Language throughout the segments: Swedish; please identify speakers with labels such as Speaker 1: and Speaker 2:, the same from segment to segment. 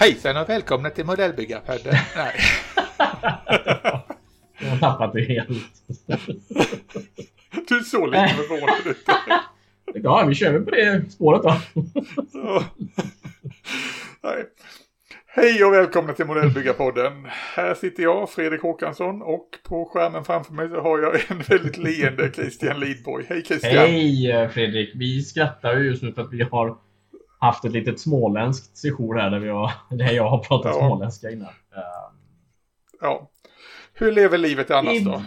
Speaker 1: Hejsan och välkomna till Modellbyggarpodden. Nej.
Speaker 2: Jag har tappat det helt.
Speaker 1: Du såg lite förvånad ut.
Speaker 2: Ja, vi kör väl på det spåret då.
Speaker 1: Nej. Hej och välkomna till Modellbyggarpodden. Här sitter jag, Fredrik Håkansson, och på skärmen framför mig så har jag en väldigt leende Christian Lidborg. Hej Christian!
Speaker 2: Hej Fredrik! Vi skrattar ju just nu för att vi har haft ett litet småländskt session här där, vi har, där jag har pratat ja. småländska innan.
Speaker 1: Ja. Hur lever livet annars I... då?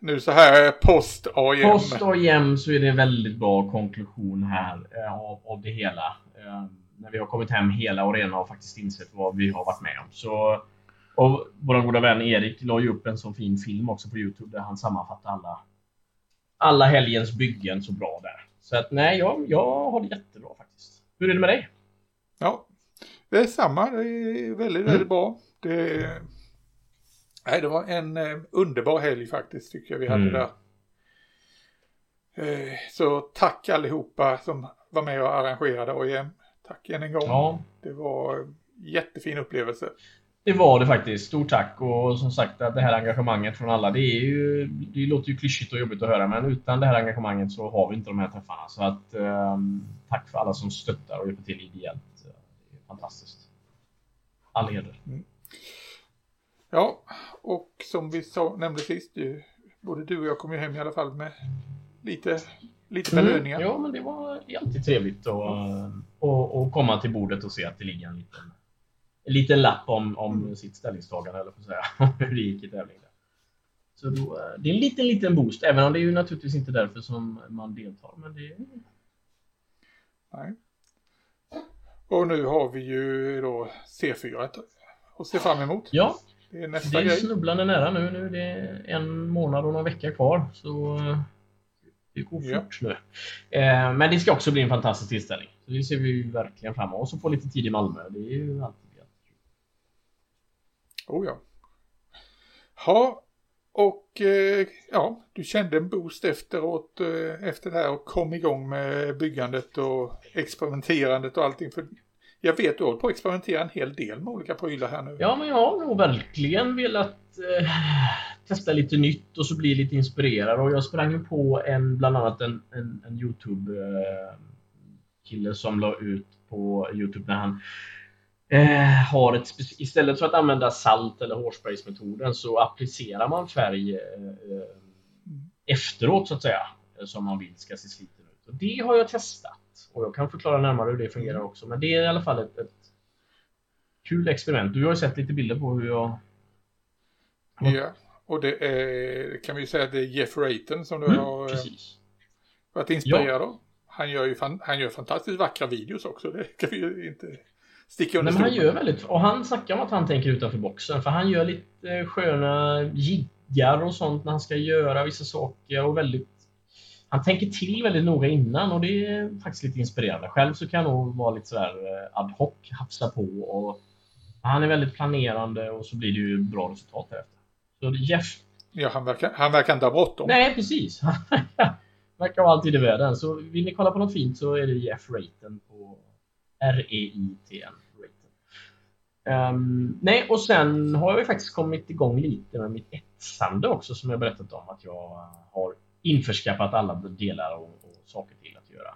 Speaker 1: Nu så här post AIM.
Speaker 2: Post AIM så är det en väldigt bra konklusion här eh, av, av det hela. När vi har kommit hem hela och rena och faktiskt insett vad vi har varit med om. Så, och vår goda vän Erik la ju upp en så fin film också på Youtube där han sammanfattar alla, alla helgens byggen så bra där. Så att nej, jag, jag har det jättebra faktiskt. Hur är det med dig?
Speaker 1: Ja, det är samma. Det är väldigt, väldigt mm. bra. Det, nej, det var en eh, underbar helg faktiskt tycker jag vi hade mm. där. Eh, så tack allihopa som var med och arrangerade OIM. Tack än en gång. Ja. Det var en jättefin upplevelse.
Speaker 2: Det var det faktiskt. Stort tack och som sagt att det här engagemanget från alla. Det, är ju, det låter ju klyschigt och jobbigt att höra men utan det här engagemanget så har vi inte de här träffarna. Så att um, tack för alla som stöttar och hjälper till ideellt. Det är fantastiskt. All heder. Mm.
Speaker 1: Ja, och som vi sa, nämnde sist, ju, både du och jag kom ju hem i alla fall med lite, lite belöningar.
Speaker 2: Mm, ja, men det var alltid trevligt att komma till bordet och se att det ligger en liten en liten lapp om, om mm. sitt ställningstagande, eller säga, hur det gick i tävlingen. Så då, eh, det är en liten, liten boost, även om det är ju naturligtvis inte därför som man deltar. Men det...
Speaker 1: Nej. Och nu har vi ju då C4 att se fram emot.
Speaker 2: Ja, det är, nästa det är snubblande nära nu. Nu är det en månad och någon vecka kvar. Så eh, det går ja. fort nu. Eh, men det ska också bli en fantastisk tillställning. Det ser vi verkligen fram emot. Och så få lite tid i Malmö. Det är ju alltid
Speaker 1: Oh ja. Ja, och eh, ja, du kände en boost efteråt, eh, efter det här och kom igång med byggandet och experimenterandet och allting. För jag vet du håller på att experimentera en hel del med olika prylar här nu.
Speaker 2: Ja, men jag har nog verkligen velat eh, testa lite nytt och så bli lite inspirerad. Och jag sprang ju på en, bland annat en, en, en Youtube-kille eh, som la ut på Youtube när han eh, har ett istället för att använda salt eller hårspraysmetoden så applicerar man färg eh, eh efteråt så att säga som man vill ska se sliten ut. Och det har jag testat och jag kan förklara närmare hur det fungerar också. Men det är i alla fall ett, ett kul experiment. Du har ju sett lite bilder på hur jag...
Speaker 1: Ja, och det är, kan vi säga att det är Jeff Rayton som du mm, har eh, precis. varit inspirerad av. Han gör ju fan, han gör fantastiskt vackra videos också. Det kan vi ju inte sticka under
Speaker 2: Men han gör väldigt, och han snackar om att han tänker utanför boxen. För han gör lite sköna jiggar och sånt när han ska göra vissa saker. Och väldigt, han tänker till väldigt noga innan och det är faktiskt lite inspirerande. Själv så kan jag nog vara lite sådär eh, ad hoc, hafsa på. Och han är väldigt planerande och så blir det ju bra resultat därefter. Så Jeff...
Speaker 1: Ja, han verkar, han verkar inte ha bråttom.
Speaker 2: Nej, precis. verkar vara alltid i världen. Så vill ni kolla på något fint så är det Jeff Raten på R-E-I-T-N. Um, nej, och sen har jag ju faktiskt kommit igång lite med mitt etsande också som jag berättat om att jag har införskaffat alla delar och, och saker till att göra.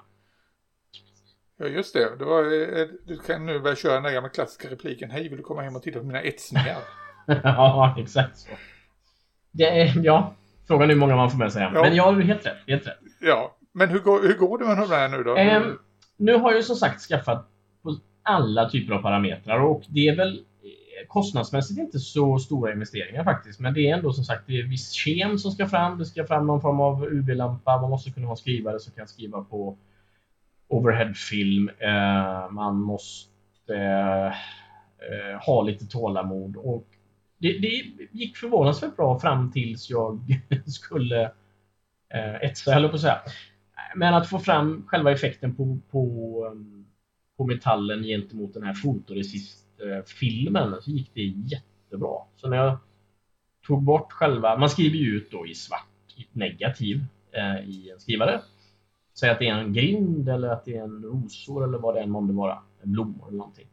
Speaker 1: Ja just det, det var, eh, du kan nu börja köra den där gamla klassiska repliken Hej vill du komma hem och titta på mina etsningar?
Speaker 2: ja exakt så. Det ja, frågan är hur många man får med sig hem. Ja. Men jag har helt rätt, helt rätt.
Speaker 1: Ja, men hur går, hur går det med de här nu då? Um,
Speaker 2: nu har jag ju som sagt skaffat alla typer av parametrar och det är väl eh, kostnadsmässigt inte så stora investeringar faktiskt. Men det är ändå som sagt det är viss kem som ska fram. Det ska fram någon form av UV-lampa. Man måste kunna ha skrivare som kan skriva på overheadfilm. Eh, man måste eh, ha lite tålamod och det, det gick förvånansvärt bra fram tills jag skulle eh, etsa, höll på att säga. Men att få fram själva effekten på, på um, på metallen gentemot den här fotoresistfilmen så gick det jättebra. Så när jag tog bort själva, man skriver ju ut då i svart, i negativ eh, i en skrivare. Säg att det är en grind eller att det är en rosor eller vad det än månde vara, en blommor eller någonting.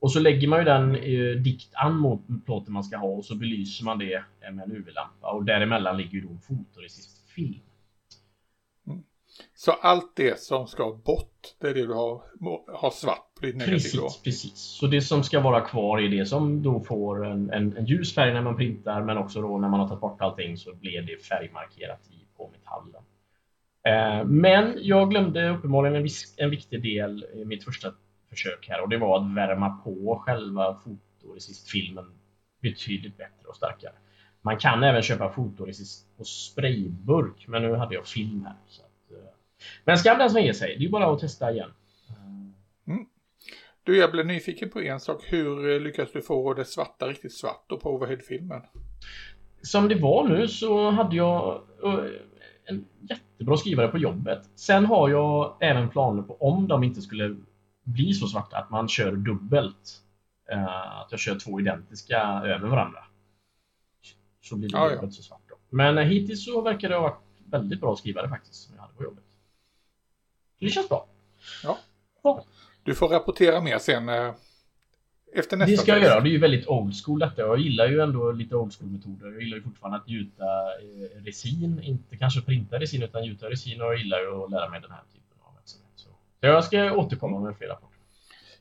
Speaker 2: Och så lägger man ju den eh, dikt an mot plåten man ska ha och så belyser man det med en UV-lampa och däremellan ligger ju då en fotoresist film.
Speaker 1: Så allt det som ska bort, det är det du har, har svart på ditt negativ
Speaker 2: precis, då? Precis, så det som ska vara kvar är det som då får en, en, en ljus färg när man printar men också då när man har tagit bort allting så blir det färgmarkerat i, på metallen. Eh, men jag glömde uppenbarligen en, viss, en viktig del i mitt första försök här och det var att värma på själva fotoresistfilmen betydligt bättre och starkare. Man kan även köpa fotoresist på sprayburk men nu hade jag film här. Så men skam den som ger sig. Det är bara att testa igen.
Speaker 1: Mm. Du, jag blev nyfiken på en sak. Hur eh, lyckas du få det svarta riktigt svart då på overhead-filmen?
Speaker 2: Som det var nu så hade jag eh, en jättebra skrivare på jobbet. Sen har jag även planer på om de inte skulle bli så svarta att man kör dubbelt. Eh, att jag kör två identiska över varandra. Så blir det ja, dubbelt ja. så svart. Då. Men hittills så verkar det ha varit väldigt bra skrivare faktiskt som jag hade på jobbet. Det känns bra.
Speaker 1: Ja. ja. Du får rapportera mer sen eh, efter nästa
Speaker 2: Det ska jag göra. Det är ju väldigt old school detta. Jag gillar ju ändå lite old school metoder. Jag gillar ju fortfarande att gjuta eh, resin. Inte kanske printa resin utan gjuta resin. Och jag gillar ju att lära mig den här typen. Så, jag ska återkomma med fler rapporter.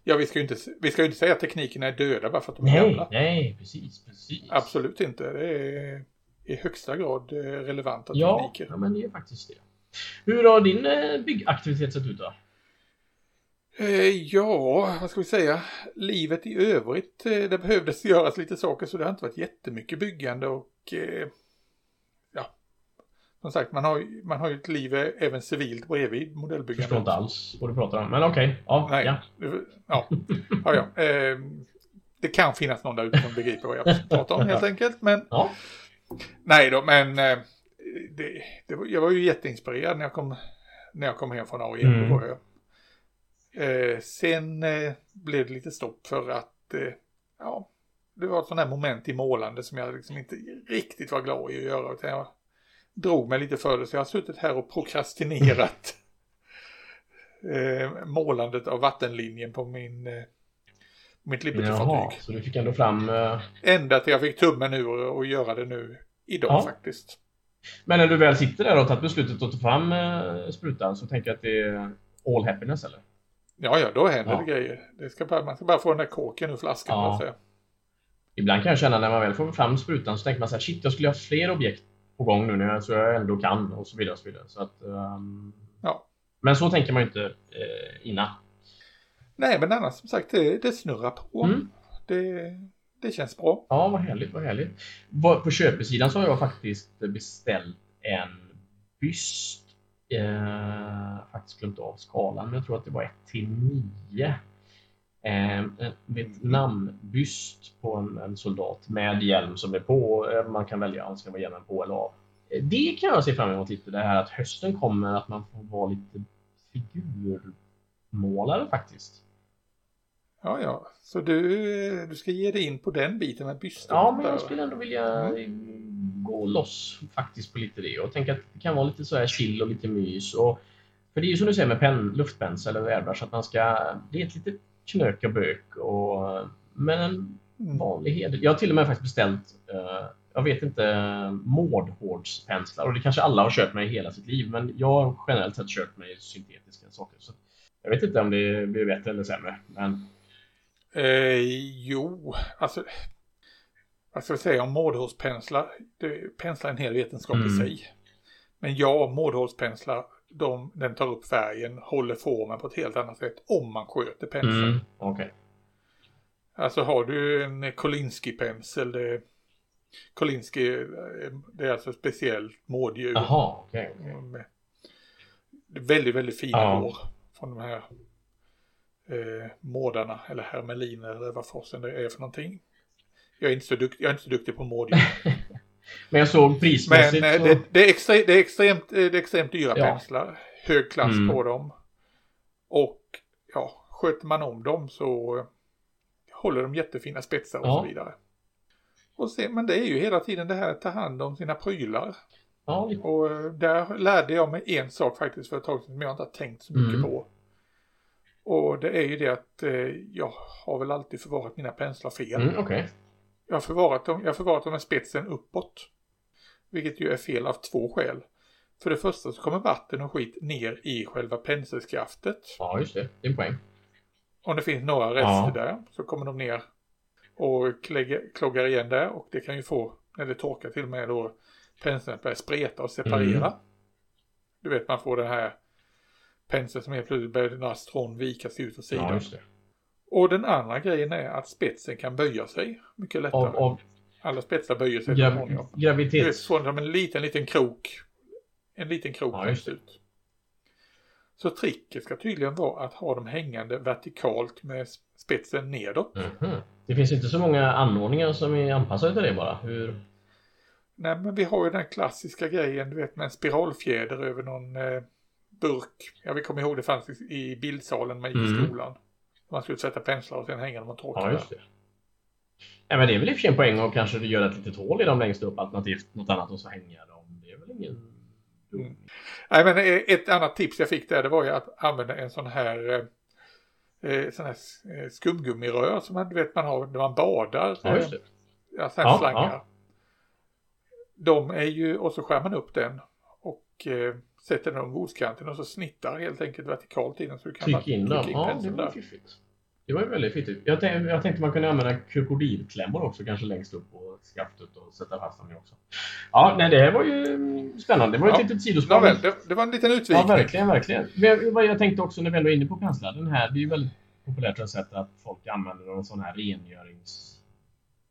Speaker 1: Ja, vi ska ju inte, vi ska inte säga att teknikerna är döda bara för att de är
Speaker 2: nej,
Speaker 1: gamla.
Speaker 2: Nej, precis, precis.
Speaker 1: Absolut inte. Det är i högsta grad eh, relevanta
Speaker 2: ja,
Speaker 1: tekniker.
Speaker 2: Ja, men det är faktiskt det. Hur har din eh, byggaktivitet sett ut då?
Speaker 1: Eh, ja, vad ska vi säga? Livet i övrigt, det behövdes göras lite saker så det har inte varit jättemycket byggande och som sagt man har, man har ju ett liv även civilt bredvid modellbyggande.
Speaker 2: Förstår inte alls vad du pratar om, men okej. Okay. Ja,
Speaker 1: Nej,
Speaker 2: ja.
Speaker 1: ja, ja, ja. det kan finnas någon där ute som begriper vad jag pratar om helt enkelt, men
Speaker 2: ja.
Speaker 1: Nej då, men det, det var, jag var ju jätteinspirerad när jag kom, när jag kom hem från AIM. Mm. Var jag. Eh, sen eh, blev det lite stopp för att eh, ja, det var ett sånt här moment i målande som jag liksom inte riktigt var glad i att göra. Utan jag drog mig lite för det så jag har suttit här och prokrastinerat eh, målandet av vattenlinjen på min eh, mitt Liberty-fartyg.
Speaker 2: Så du fick ändå fram... Uh...
Speaker 1: Ända till jag fick tummen ur och göra det nu idag ja. faktiskt.
Speaker 2: Men när du väl sitter där och tagit beslutet att ta fram eh, sprutan så tänker jag att det är all happiness eller?
Speaker 1: Ja, ja, då händer ja. det grejer. Det ska bara, man ska bara få den där kåken ur flaskan. Ja.
Speaker 2: Ibland kan jag känna när man väl får fram sprutan så tänker man så här, shit, jag skulle ha fler objekt på gång nu när jag, så jag ändå kan och så vidare. Och så vidare. Så att, um...
Speaker 1: ja.
Speaker 2: Men så tänker man ju inte eh, innan.
Speaker 1: Nej, men annars som sagt, det, det snurrar på. Mm. Det, det känns bra.
Speaker 2: Ja, vad härligt, vad härligt. På köpesidan så har jag faktiskt beställt en byst. Eh, faktiskt glömt av skalan, men jag tror att det var 1 till 9. Eh, en Vietnambyst på en, en, soldat med hjälm som är på. Eh, man kan välja om ska vara hjälmen på eller av. Eh, det kan jag se fram emot lite, det här att hösten kommer att man får vara lite figurmålare faktiskt.
Speaker 1: Ja, ja. Så du, du ska ge dig in på den biten med bysten?
Speaker 2: Ja, men jag skulle ändå vilja gå loss faktiskt på lite det. Jag tänker att det kan vara lite så här chill och lite mys. Och, för det är ju som du säger med pen, luftpensel eller airbrush att man ska... Det är ett litet knök och bök. Och, men en mm. vanlig heder. Jag har till och med faktiskt beställt uh, jag vet inte, mårdhårdspenslar och det kanske alla har köpt mig i hela sitt liv men jag har generellt sett köpt mig syntetiska saker. Så jag vet inte om det blir bättre eller sämre. Men
Speaker 1: Eh, jo, alltså vad ska jag säga om mårdhålspenslar? Penslar är en hel vetenskap mm. i sig. Men ja, mårdhålspenslar, de, den tar upp färgen, håller formen på ett helt annat sätt om man sköter penseln. Mm.
Speaker 2: Okay.
Speaker 1: Alltså har du en Kolinsky-pensel, det, Kolinsky, det är alltså speciellt mårddjur.
Speaker 2: Jaha, okej. Okay, okay.
Speaker 1: Väldigt, väldigt fina ja. hår från de här eh, mårdarna eller hermeliner eller vad fasen det är för någonting. Jag är inte så, dukt, jag är inte så duktig på mårddjur.
Speaker 2: Men jag såg prismässigt
Speaker 1: Men eh, så... det, det, är extre, det, är extremt, eh, det är extremt dyra ja. penslar. Hög klass mm. på dem. Och ja, sköter man om dem så håller de jättefina spetsar och ja. så vidare. Och se, men det är ju hela tiden det här att ta hand om sina prylar.
Speaker 2: Ja,
Speaker 1: Och eh, där lärde jag mig en sak faktiskt för ett tag sedan som jag inte har tänkt så mycket
Speaker 2: Mm.
Speaker 1: på. Och det är ju det att eh, jag har väl alltid förvarat mina penslar fel.
Speaker 2: mm, okej.
Speaker 1: Jag har förvarat dem, jag har förvarat dem med spetsen uppåt. Vilket ju är fel av två skäl. För det första så kommer vatten och skit ner i själva penselskaftet.
Speaker 2: Ja, just det. Det är en poäng.
Speaker 1: Om det finns några rester
Speaker 2: Ja.
Speaker 1: där så kommer de ner och kloggar igen där och det kan ju få, när det torkar till och med då, penseln att börja spreta och separera.
Speaker 2: Mm.
Speaker 1: Du vet man får den här penseln som helt plötsligt börjar dras från vikas ut åt sidan.
Speaker 2: Ja.
Speaker 1: Och den andra grejen är att spetsen kan böja sig mycket lättare.
Speaker 2: Av, av
Speaker 1: Alla spetsar böjer sig
Speaker 2: grav,
Speaker 1: småningom.
Speaker 2: Gravitet...
Speaker 1: så som en liten, liten krok. En liten krok
Speaker 2: Ja,
Speaker 1: ut. Så tricket ska tydligen vara att ha dem hängande vertikalt med spetsen nedåt.
Speaker 2: Mhm. Det finns inte så många anordningar som är anpassade till det bara. Hur...
Speaker 1: Nej, men vi har ju den klassiska grejen, du vet med en spiralfjäder över någon eh, burk. Jag vill komma ihåg det fanns i, i bildsalen man gick i
Speaker 2: Mm.
Speaker 1: skolan. Man skulle sätta penslar och sen hänga dem och torka.
Speaker 2: Ja, just det. Ja, men det är väl i och för sig en poäng att kanske göra ett litet hål i dem längst upp alternativt något annat och så hänga dem. Det är väl ingen...
Speaker 1: Mm. Nej, men eh, ett annat tips jag fick där det var ju att använda en sån här eh, eh, sån här eh, skumgummirör som man, vet man har när man badar.
Speaker 2: Ja, just det.
Speaker 1: Ja, såna här
Speaker 2: Ja,
Speaker 1: slangar.
Speaker 2: ja.
Speaker 1: De är ju, och så skär man upp den och eh, sätter den om bordskanten och så snittar helt enkelt vertikalt i den så du kan bara
Speaker 2: Tryck in
Speaker 1: trycka
Speaker 2: Ja, det var fiffigt. Det var ju väldigt fiffigt. Jag tänkte, jag tänkte man kunde använda krokodilklämmor också, kanske längst upp på skaftet och sätta fast dem också. Ja, nej, det här var ju mm, spännande. Det var ju ett
Speaker 1: Ja.
Speaker 2: litet sidospår.
Speaker 1: Nåväl, det, det var en liten
Speaker 2: Ja,
Speaker 1: utvikning.
Speaker 2: verkligen, verkligen. Men Vad jag tänkte också när vi ändå är inne på penslar, den här, det är ju väldigt populärt att sätta att folk använder någon sån här rengörings...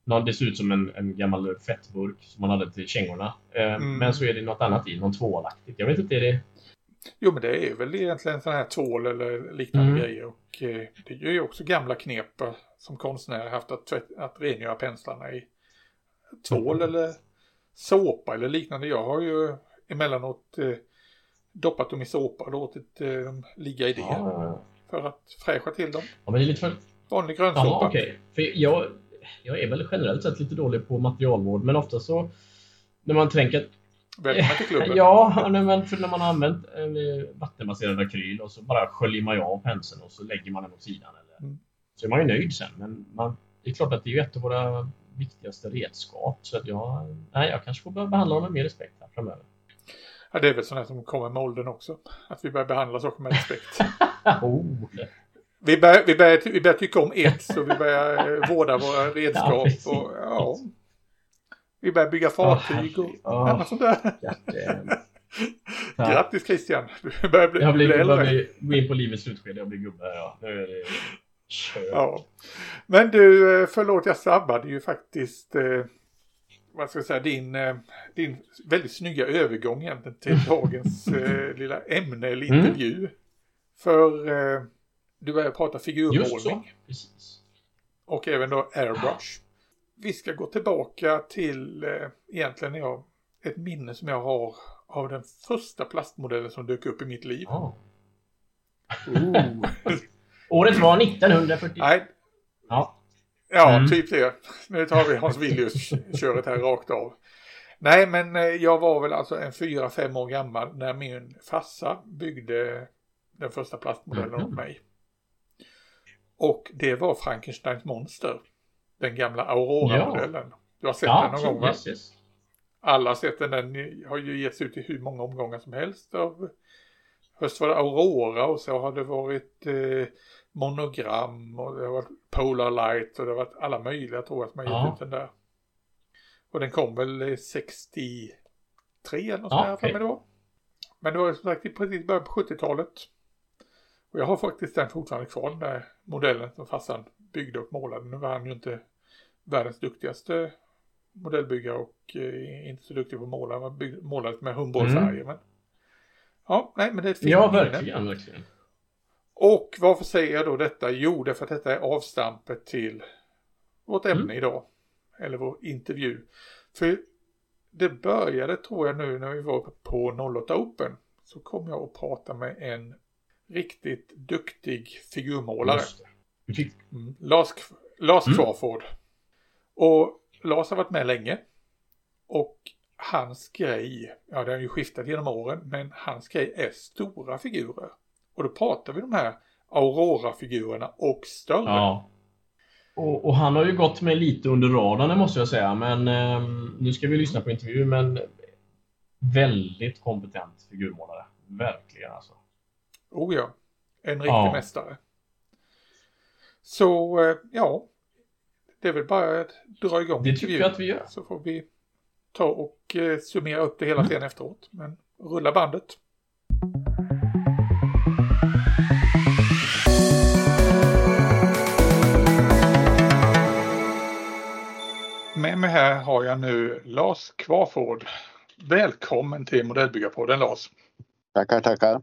Speaker 2: Någon, det ser ut som en, en gammal fettburk som man hade till kängorna. Eh,
Speaker 1: Mm.
Speaker 2: Men så är det något annat i, någon tvålaktigt. Jag vet inte, är det...
Speaker 1: Jo men det är väl egentligen sån här tvål eller liknande
Speaker 2: Mm.
Speaker 1: grejer. Och eh, det är ju också gamla knep eh, som konstnärer haft att, tvätt, att rengöra penslarna i. Tvål
Speaker 2: Mm.
Speaker 1: eller såpa eller liknande. Jag har ju emellanåt eh, doppat dem i såpa och låtit eh, dem ligga i det.
Speaker 2: Ja,
Speaker 1: För att fräscha till dem.
Speaker 2: ja, men det är lite för...
Speaker 1: Vanlig
Speaker 2: Ja,
Speaker 1: grönsåpa.
Speaker 2: okej. För jag, jag är väl generellt sett lite dålig på materialvård, men ofta så... När man tänker...
Speaker 1: Välkommen till klubben.
Speaker 2: Ja, men för när man har använt eh, vattenbaserad akryl och så bara sköljer man ju av penseln och så lägger man den åt sidan. Eller,
Speaker 1: Mm.
Speaker 2: Så är man ju nöjd sen. Men man, det är klart att det är ett av våra viktigaste redskap. Så att jag, nej, jag kanske får börja behandla dem med mer respekt här framöver.
Speaker 1: Ja, det är väl sådana som kommer med åldern också. Att vi börjar behandla saker med respekt.
Speaker 2: oh.
Speaker 1: Vi börjar, vi, börjar, vi börjar tycka om ett så vi börjar eh, vårda våra
Speaker 2: Ja,
Speaker 1: redskap.
Speaker 2: precis.
Speaker 1: och, ja. Vi börjar bygga fartyg och annat sånt där.
Speaker 2: Ja.
Speaker 1: Grattis Christian, du börjar bli,
Speaker 2: Jag
Speaker 1: bli
Speaker 2: blir, jag
Speaker 1: äldre.
Speaker 2: blir, gå in på livets slutskede, jag blir gubbe. Ja. Nu är det kört.
Speaker 1: Ja. Men du, eh, förlåt jag sabbade ju faktiskt eh, vad ska jag säga, din, eh, din väldigt snygga övergång egentligen till dagens eh, lilla ämne eller
Speaker 2: Mm.
Speaker 1: intervju. För eh, du börjar prata
Speaker 2: Just så.
Speaker 1: figurmålning
Speaker 2: Precis.
Speaker 1: och även då airbrush. Vi ska gå tillbaka till eh, egentligen jag, ett minne som jag har av den första plastmodellen som dök upp i mitt liv. Ooh.
Speaker 2: Året var 1940.
Speaker 1: Nej,
Speaker 2: Ja.
Speaker 1: Ja,
Speaker 2: Mm.
Speaker 1: typ det. Nu tar vi Hans Villius-köret här rakt av. Nej, men eh, jag var väl alltså en fyra fem år gammal när min farsa byggde den första plastmodellen
Speaker 2: Mhm.
Speaker 1: åt mig. Och det var Frankensteins monster. Den gamla Aurora-modellen. Du har sett
Speaker 2: ja,
Speaker 1: den någon gång va?
Speaker 2: yes, yes.
Speaker 1: Alla har sett den. Den har ju getts ut i hur många omgångar som helst. Av, först var det Aurora och så har det varit eh, monogram och det har varit Polar Light och det har varit alla möjliga tror jag som har gett
Speaker 2: Ja.
Speaker 1: ut den där. Och den kom väl eh, 63 eller något
Speaker 2: Ja,
Speaker 1: här för mig var. Men det var som sagt i precis början på 70-talet. Och jag har faktiskt den fortfarande kvar, den där modellen som farsan byggde och målade. Nu var han ju inte världens duktigaste modellbyggare och eh, inte så duktig på att måla. Han bygg- målade med humbolfärger. Men... Ja, nej men det är ett fint
Speaker 2: Ja, verkligen, verkligen.
Speaker 1: Och varför säger jag då detta? Jo, därför att detta är avstampet till vårt ämne
Speaker 2: Mm.
Speaker 1: idag. Eller vår intervju. För det började tror jag nu när vi var på 08 Open. Så kom jag att prata med en riktigt duktig figurmålare.
Speaker 2: Fick,
Speaker 1: Mm. Lars, Lars
Speaker 2: Mm.
Speaker 1: Crawford. Och Lars har varit med länge. Och hans grej, ja det har ju skiftat genom åren, men hans grej är stora figurer. Och då pratar vi de här Aurora-figurerna och större. Ja.
Speaker 2: Och, och, han har ju gått med lite under radarn måste jag säga, men eh, nu ska vi lyssna på intervju, men väldigt kompetent figurmålare. Verkligen alltså.
Speaker 1: Oh ja, en riktig ja. mästare. Så eh, ja, det är väl bara att dra igång
Speaker 2: Det tycker jag att vi gör.
Speaker 1: Så får vi ta och eh, summera upp det hela mm. sen efteråt. Men rulla bandet. Med mig här har jag nu Lars Kvarford. Välkommen till Modellbyggarpodden Lars.
Speaker 3: Tackar, tackar.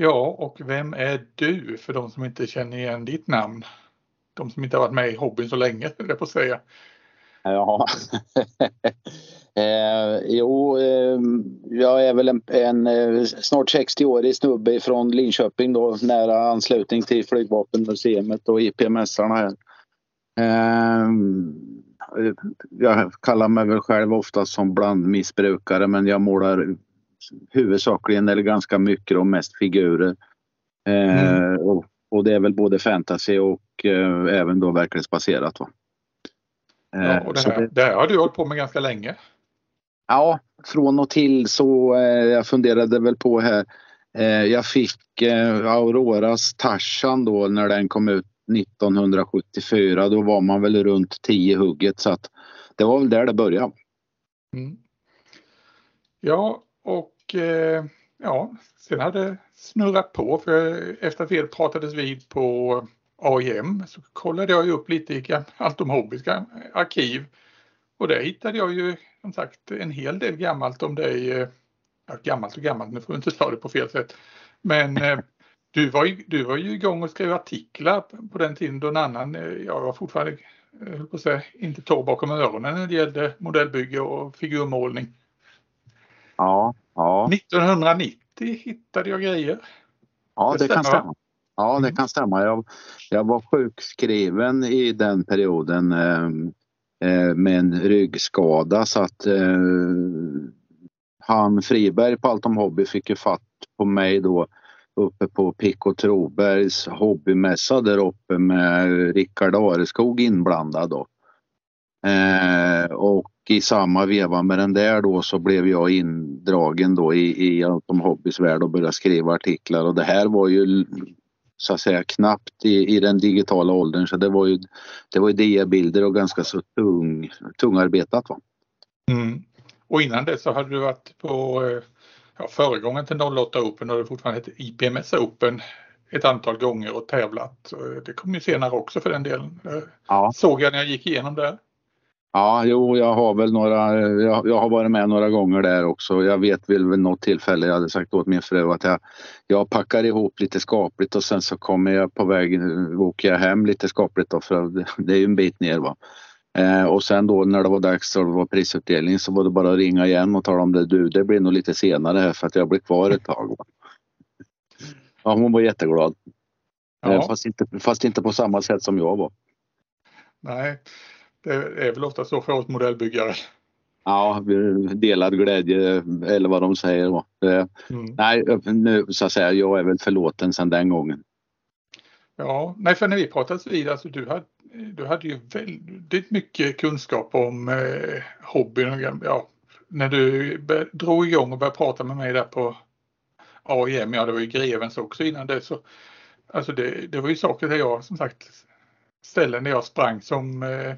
Speaker 1: Ja, och vem är du för de som inte känner igen ditt namn? De som inte har varit med i hobbyn så länge, jag på att säga.
Speaker 3: Ja, eh, jo, eh, jag är väl en, en eh, snart 60-årig snubbe från Linköping då, nära anslutning till Flygvapenmuseet och IPMS-arna här. Eh, jag kallar mig väl själv ofta som blandmissbrukare men jag målar huvudsakligen eller ganska mycket och mest figurer. Eh, mm. och, och, det är väl både fantasy och eh, även då verklighetsbaserat. Va?
Speaker 1: Eh, ja, och det, här, det... det här har du hållit på med ganska länge.
Speaker 3: Ja, från och till så eh, jag funderade väl på här. Eh, jag fick eh, Auroras Tarzan då när den kom ut 1974. Då var man väl runt 10 hugget så att det var väl där det började. Mm.
Speaker 1: Ja, och eh, ja, sen hade snurrat på för efter att vi pratades vid på AIM så kollade jag ju upp lite i gammalt om hobbyska arkiv och där hittade jag ju som sagt en hel del gammalt om dig. Eh, ja, gammalt och gammalt, nu får du inte ta det på fel sätt. Men eh, du, var ju, du var ju igång och skrev artiklar på den tiden då en annan, jag var fortfarande, höll på att säga, inte torr bakom öronen när det gällde modellbygge och figurmålning.
Speaker 3: Ja, ja.
Speaker 1: 1990 hittade jag grejer.
Speaker 3: Ja, det, det kan stämma. Ja, det mm. kan stämma. Jag, jag var sjukskriven i den perioden eh, eh, med en ryggskada så att eh, han Friberg på Allt om Hobby fick ju fatt på mig då uppe på Pico Trobergs hobbymässa där uppe med Rickard Areskog inblandad. Då. Eh, och i samma veva med den där då så blev jag indragen då i, i Anton Hobbys värld och började skriva artiklar och det här var ju så att säga knappt i, i den digitala åldern så det var ju, det var ju diabilder och ganska så tung, tungarbetat. Va?
Speaker 1: Mm. Och innan det så hade du varit på ja, föregången till 08 Open och det fortfarande heter IPMS Open ett antal gånger och tävlat. Det kom ju senare också för den delen. Ja. Såg jag när jag gick igenom det.
Speaker 3: Ja, jo, jag har väl några, jag, jag, har varit med några gånger där också. Jag vet väl vid något tillfälle, jag hade sagt åt min fru att jag, jag packar ihop lite skapligt och sen så kommer jag på väg, åker jag hem lite skapligt då för det är ju en bit ner va. Eh, och sen då när det var dags och det var prisutdelning så var det bara att ringa igen och tala om det. Du, det blir nog lite senare här för att jag blir kvar ett tag. Va? Ja, hon var jätteglad. Ja. Eh, fast, inte, fast inte på samma sätt som jag var.
Speaker 1: Nej, det är väl ofta så för oss modellbyggare.
Speaker 3: Ja, delad glädje eller vad de säger. Va? Mm. Nej, nu så att säga, jag är väl förlåten sedan den gången.
Speaker 1: Ja, nej för när vi pratades vid, alltså du hade, du hade ju väldigt mycket kunskap om eh, hobbyn. Ja, när du drog igång och började prata med mig där på AIM, ja det var ju Grevens också innan det så Alltså det, det var ju saker där jag som sagt ställen där jag sprang som eh,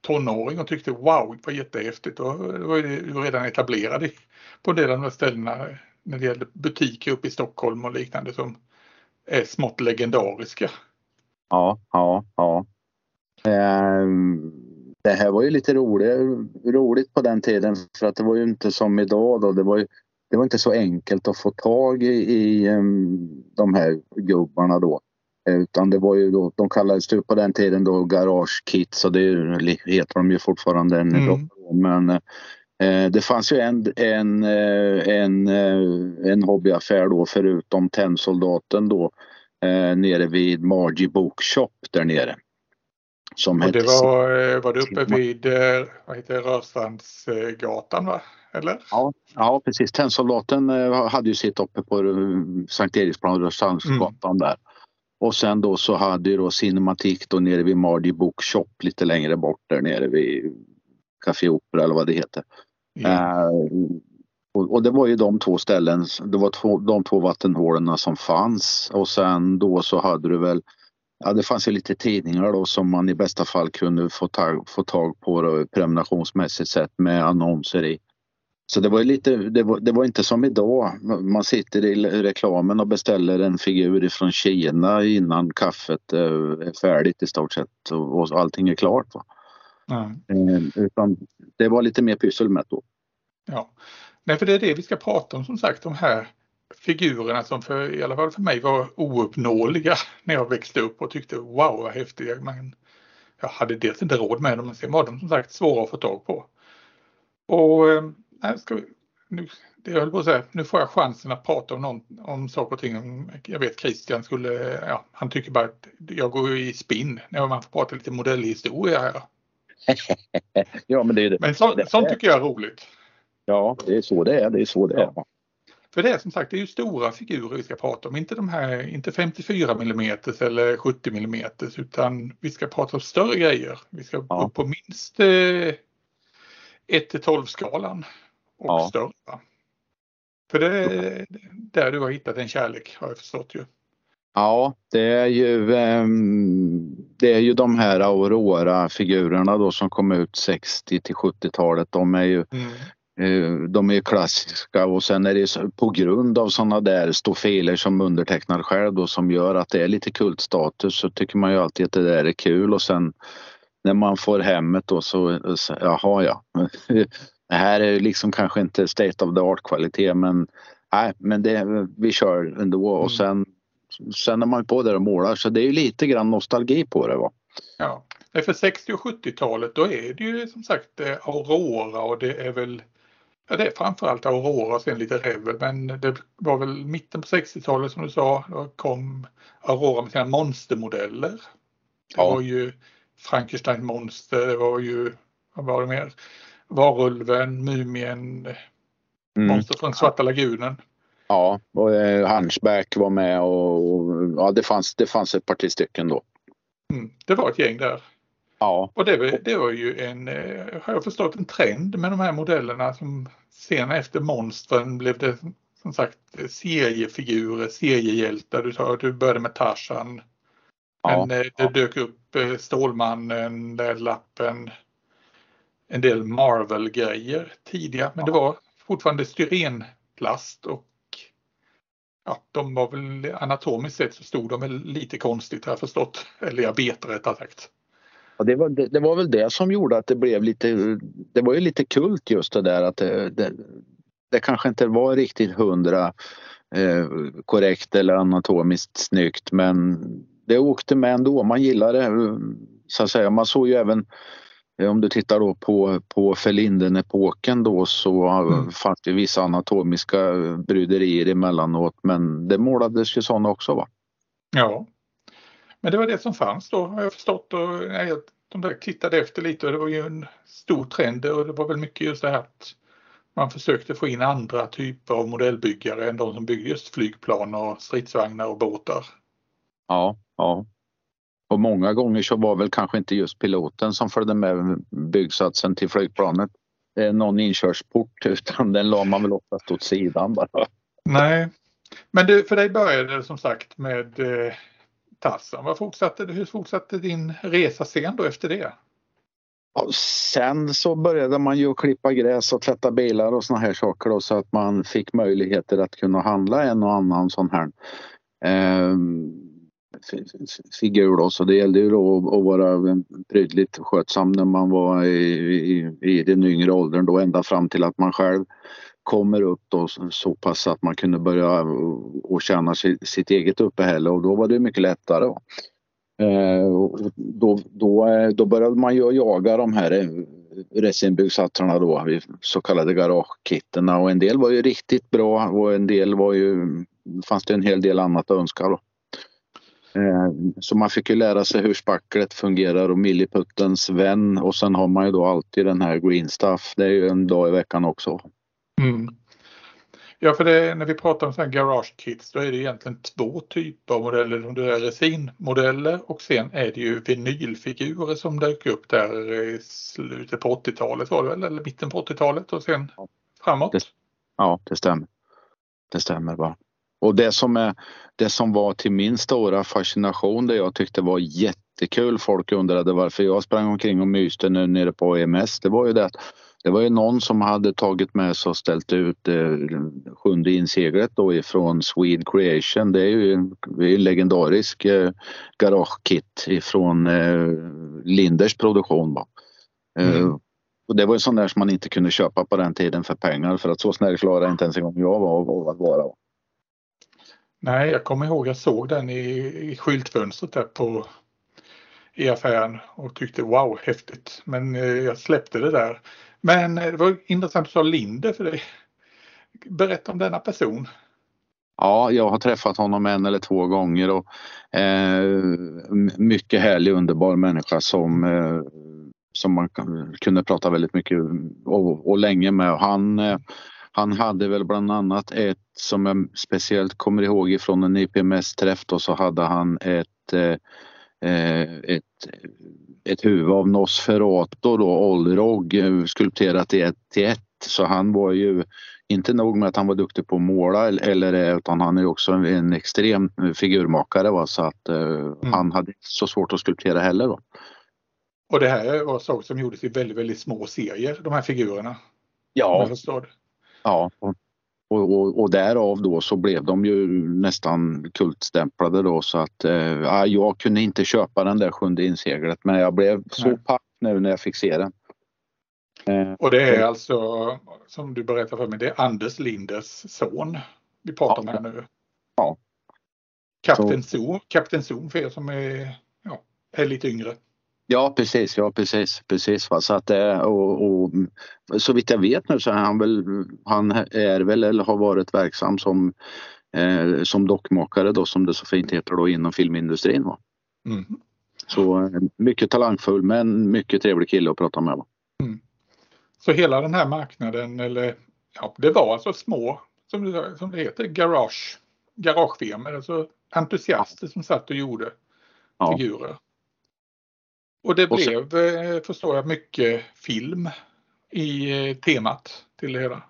Speaker 1: tonåring och tyckte wow, det var jättehäftigt. Och det var ju redan etablerade på en del av de här ställena när det gällde butiker uppe i Stockholm och liknande som är smått legendariska.
Speaker 3: Ja, ja, ja. Ehm, det här var ju lite roligt, roligt på den tiden för att det var ju inte som idag då. Det var ju det var inte så enkelt att få tag i, i ehm, de här gubbarna då. Utan det var ju då, de kallades ju på den tiden då Garage Kits och det heter de ju fortfarande än mm. Men eh, det fanns ju en, en, eh, en, eh, en hobbyaffär då förutom Tennsoldaten då eh, nere vid Margie Bookshop där nere.
Speaker 1: Som och det var, eh, var det uppe vid vad heter Rörstrandsgatan va? Eller?
Speaker 3: Ja, ja precis. Tennsoldaten hade ju sitt uppe på Sankt Eriksplan och Rörstrandsgatan mm. där. Och sen då så hade ju då Cinematik då nere vid Mardi Bookshop lite längre bort där nere vid Café Opera eller vad det heter. Mm. Uh, och, och, det var ju de två ställen, det var två, de två vattenhålen som fanns och sen då så hade du väl Ja, det fanns ju lite tidningar då som man i bästa fall kunde få tag, få tag på då, prenumerationsmässigt sett med annonser i. Så det var lite, det var, det var, inte som idag. Man sitter i reklamen och beställer en figur från Kina innan kaffet eh, är färdigt i stort sett och, och allting är klart. Va? Mm. Utan det var lite mer pyssel med då.
Speaker 1: Ja, Nej, för det är det vi ska prata om som sagt, de här figurerna som för, i alla fall för mig var ouppnåeliga när jag växte upp och tyckte wow vad häftiga. Men jag hade dels inte råd med dem men sen var de som sagt svåra att få tag på. Och eh, ska vi, nu, det jag höll på att säga, nu får jag chansen att prata om, någon, om saker och ting. Jag vet Christian skulle, ja, han tycker bara att jag går i spinn när man får prata lite modellhistoria här.
Speaker 3: ja men det är det.
Speaker 1: Men så, sånt tycker jag är roligt.
Speaker 3: Ja, det är så det är. Det är så det är. Ja.
Speaker 1: För det är som sagt, det är ju stora figurer vi ska prata om, inte de här, inte 54 mm eller 70 mm utan vi ska prata om större grejer. Vi ska ja. upp på minst eh, 1 till 12 skalan och ja. större. För det är där du har hittat en kärlek har jag förstått ju.
Speaker 3: Ja, det är ju, ehm, det är ju de här Aurora-figurerna då som kom ut 60 till 70-talet. De är ju mm. Eh, de är klassiska och sen är det på grund av sådana där stofiler som undertecknar själv då som gör att det är lite kultstatus så tycker man ju alltid att det där är kul och sen när man får hemmet då så, jaha ja. Det här är liksom kanske inte state of the art kvalitet men nej, men det, vi kör ändå och mm. sen, sen är man på där och målar så det är ju lite grann nostalgi på det. Va?
Speaker 1: Ja, för 60 och 70-talet då är det ju som sagt eh, Aurora och det är väl Ja, det är framförallt Aurora och sen lite Revel men det var väl mitten på 60-talet som du sa, då kom Aurora med sina monstermodeller. Det ja. var ju Frankenstein monster, det var ju, vad var det mer? Varulven, Mumien, mm. Monster från Svarta lagunen.
Speaker 3: Ja, och eh, Hunchback var med och, och ja, det, fanns, det fanns ett par till stycken då.
Speaker 1: Mm, det var ett gäng där. Ja. Och det, det var ju en, eh, har jag förstått, en trend med de här modellerna som sen efter monstren blev det som sagt seriefigurer, seriehjältar. Du, du började med Tarzan. Ja. Men eh, det ja. dök upp Stålmannen, lappen, en del Marvel-grejer tidigare. Men det var fortfarande styrenplast och ja, de var väl anatomiskt sett så stod de väl lite konstigt har jag förstått. Eller jag bet rättare sagt.
Speaker 3: Ja, det, var, det, det, var väl det som gjorde att det blev lite, det var ju lite kult just det där att det, det, det kanske inte var riktigt hundra eh, korrekt eller anatomiskt snyggt men det åkte med ändå. Man gillade det så att säga. Man såg ju även eh, om du tittar då på, på Ferlinden-epoken då så mm. fanns det vissa anatomiska bryderier emellanåt men det målades ju sådana också va?
Speaker 1: Ja, men det var det som fanns då har jag förstått och jag, de där tittade efter lite och det var ju en stor trend och det var väl mycket just det här att man försökte få in andra typer av modellbyggare än de som byggde just flygplan och stridsvagnar och båtar.
Speaker 3: Ja, ja. Och många gånger så var väl kanske inte just piloten som följde med byggsatsen till flygplanet någon inkörsport utan den la man väl oftast åt sidan bara.
Speaker 1: Nej, men det, för dig började det som sagt med eh, Tassan. Vad fortsatte, hur fortsatte din resa sen då efter det?
Speaker 3: Ja, sen så började man ju klippa gräs och tvätta bilar och såna här saker då, så att man fick möjligheter att kunna handla en och annan sån här eh, figur då. Så det gällde ju då att vara prydligt skötsam när man var i, i, i den yngre åldern då ända fram till att man själv kommer upp då så pass att man kunde börja och tjäna sitt eget uppehälle och då var det mycket lättare. Eh, då, då, då började man ju jaga de här eh, resinbyggsatserna då, så kallade garagekitterna och en del var ju riktigt bra och en del var ju, fanns det en hel del annat att önska då. Eh, så man fick ju lära sig hur spacklet fungerar och milliputtens vän och sen har man ju då alltid den här green stuff. Det är ju en dag i veckan också.
Speaker 1: Mm. Ja, för det, när vi pratar om sådana garage kits då är det egentligen två typer av modeller. Det är resinmodeller och sen är det ju vinylfigurer som dök upp där i slutet på 80-talet var det väl, eller mitten på 80-talet och sen framåt.
Speaker 3: Det, ja, det stämmer. Det stämmer bara. Och det som, är, det som var till min stora fascination, det jag tyckte var jättekul, folk undrade varför jag sprang omkring och myste nu nere på EMS, det var ju det att det var ju någon som hade tagit med sig och ställt ut eh, sjunde inseglet då ifrån Swede Creation. Det är ju en, en legendarisk eh, garagekit ifrån eh, Linders produktion. Va? Eh, mm. och det var ju sån där som man inte kunde köpa på den tiden för pengar för att så snäll klarade inte ens en gång jag var av att vara.
Speaker 1: Nej, jag kommer ihåg jag såg den i, i skyltfönstret där på i affären och tyckte wow häftigt. Men eh, jag släppte det där. Men eh, det var intressant att du sa Linde för dig. Berätta om denna person.
Speaker 3: Ja, jag har träffat honom en eller två gånger och eh, mycket härlig underbar människa som, eh, som man kunde prata väldigt mycket och, och länge med. Han, eh, han hade väl bland annat ett som jag speciellt kommer ihåg ifrån en IPMS-träff då så hade han ett, eh, eh, ett ett huvud av Nosferatu då, Olrog, eh, skulpterat i ett till ett. Så han var ju inte nog med att han var duktig på att måla eller, utan han är också en, en extrem figurmakare va? så att uh, mm. han hade inte så svårt att skulptera heller. Då.
Speaker 1: Och det här var saker som gjordes i väldigt, väldigt små serier, de här figurerna?
Speaker 3: Ja. Ja, och, och, och, därav då så blev de ju nästan kultstämplade då så att eh, jag kunde inte köpa den där sjunde inseglet men jag blev så paff nu när jag fick se den.
Speaker 1: Eh, och det är alltså som du berättade för mig, det är Anders Lindes son vi pratar ja. om här nu.
Speaker 3: Ja.
Speaker 1: Kapten Zoom, Kapten Zoom för er som är, ja, är lite yngre.
Speaker 3: Ja precis, ja precis, precis. Va? Så att det, och, och, så vitt jag vet nu så är han väl, han är väl eller har varit verksam som, eh, som dockmakare då som det så fint heter då inom filmindustrin. Va? Mm. Så eh, mycket talangfull men mycket trevlig kille att prata med. Va? Mm.
Speaker 1: Så hela den här marknaden, eller ja, det var alltså små, som det, som det heter, garage, garagefirmor, alltså entusiaster som satt och gjorde ja. figurer. Och det och blev, eh, förstår jag, mycket film i eh, temat till det hela.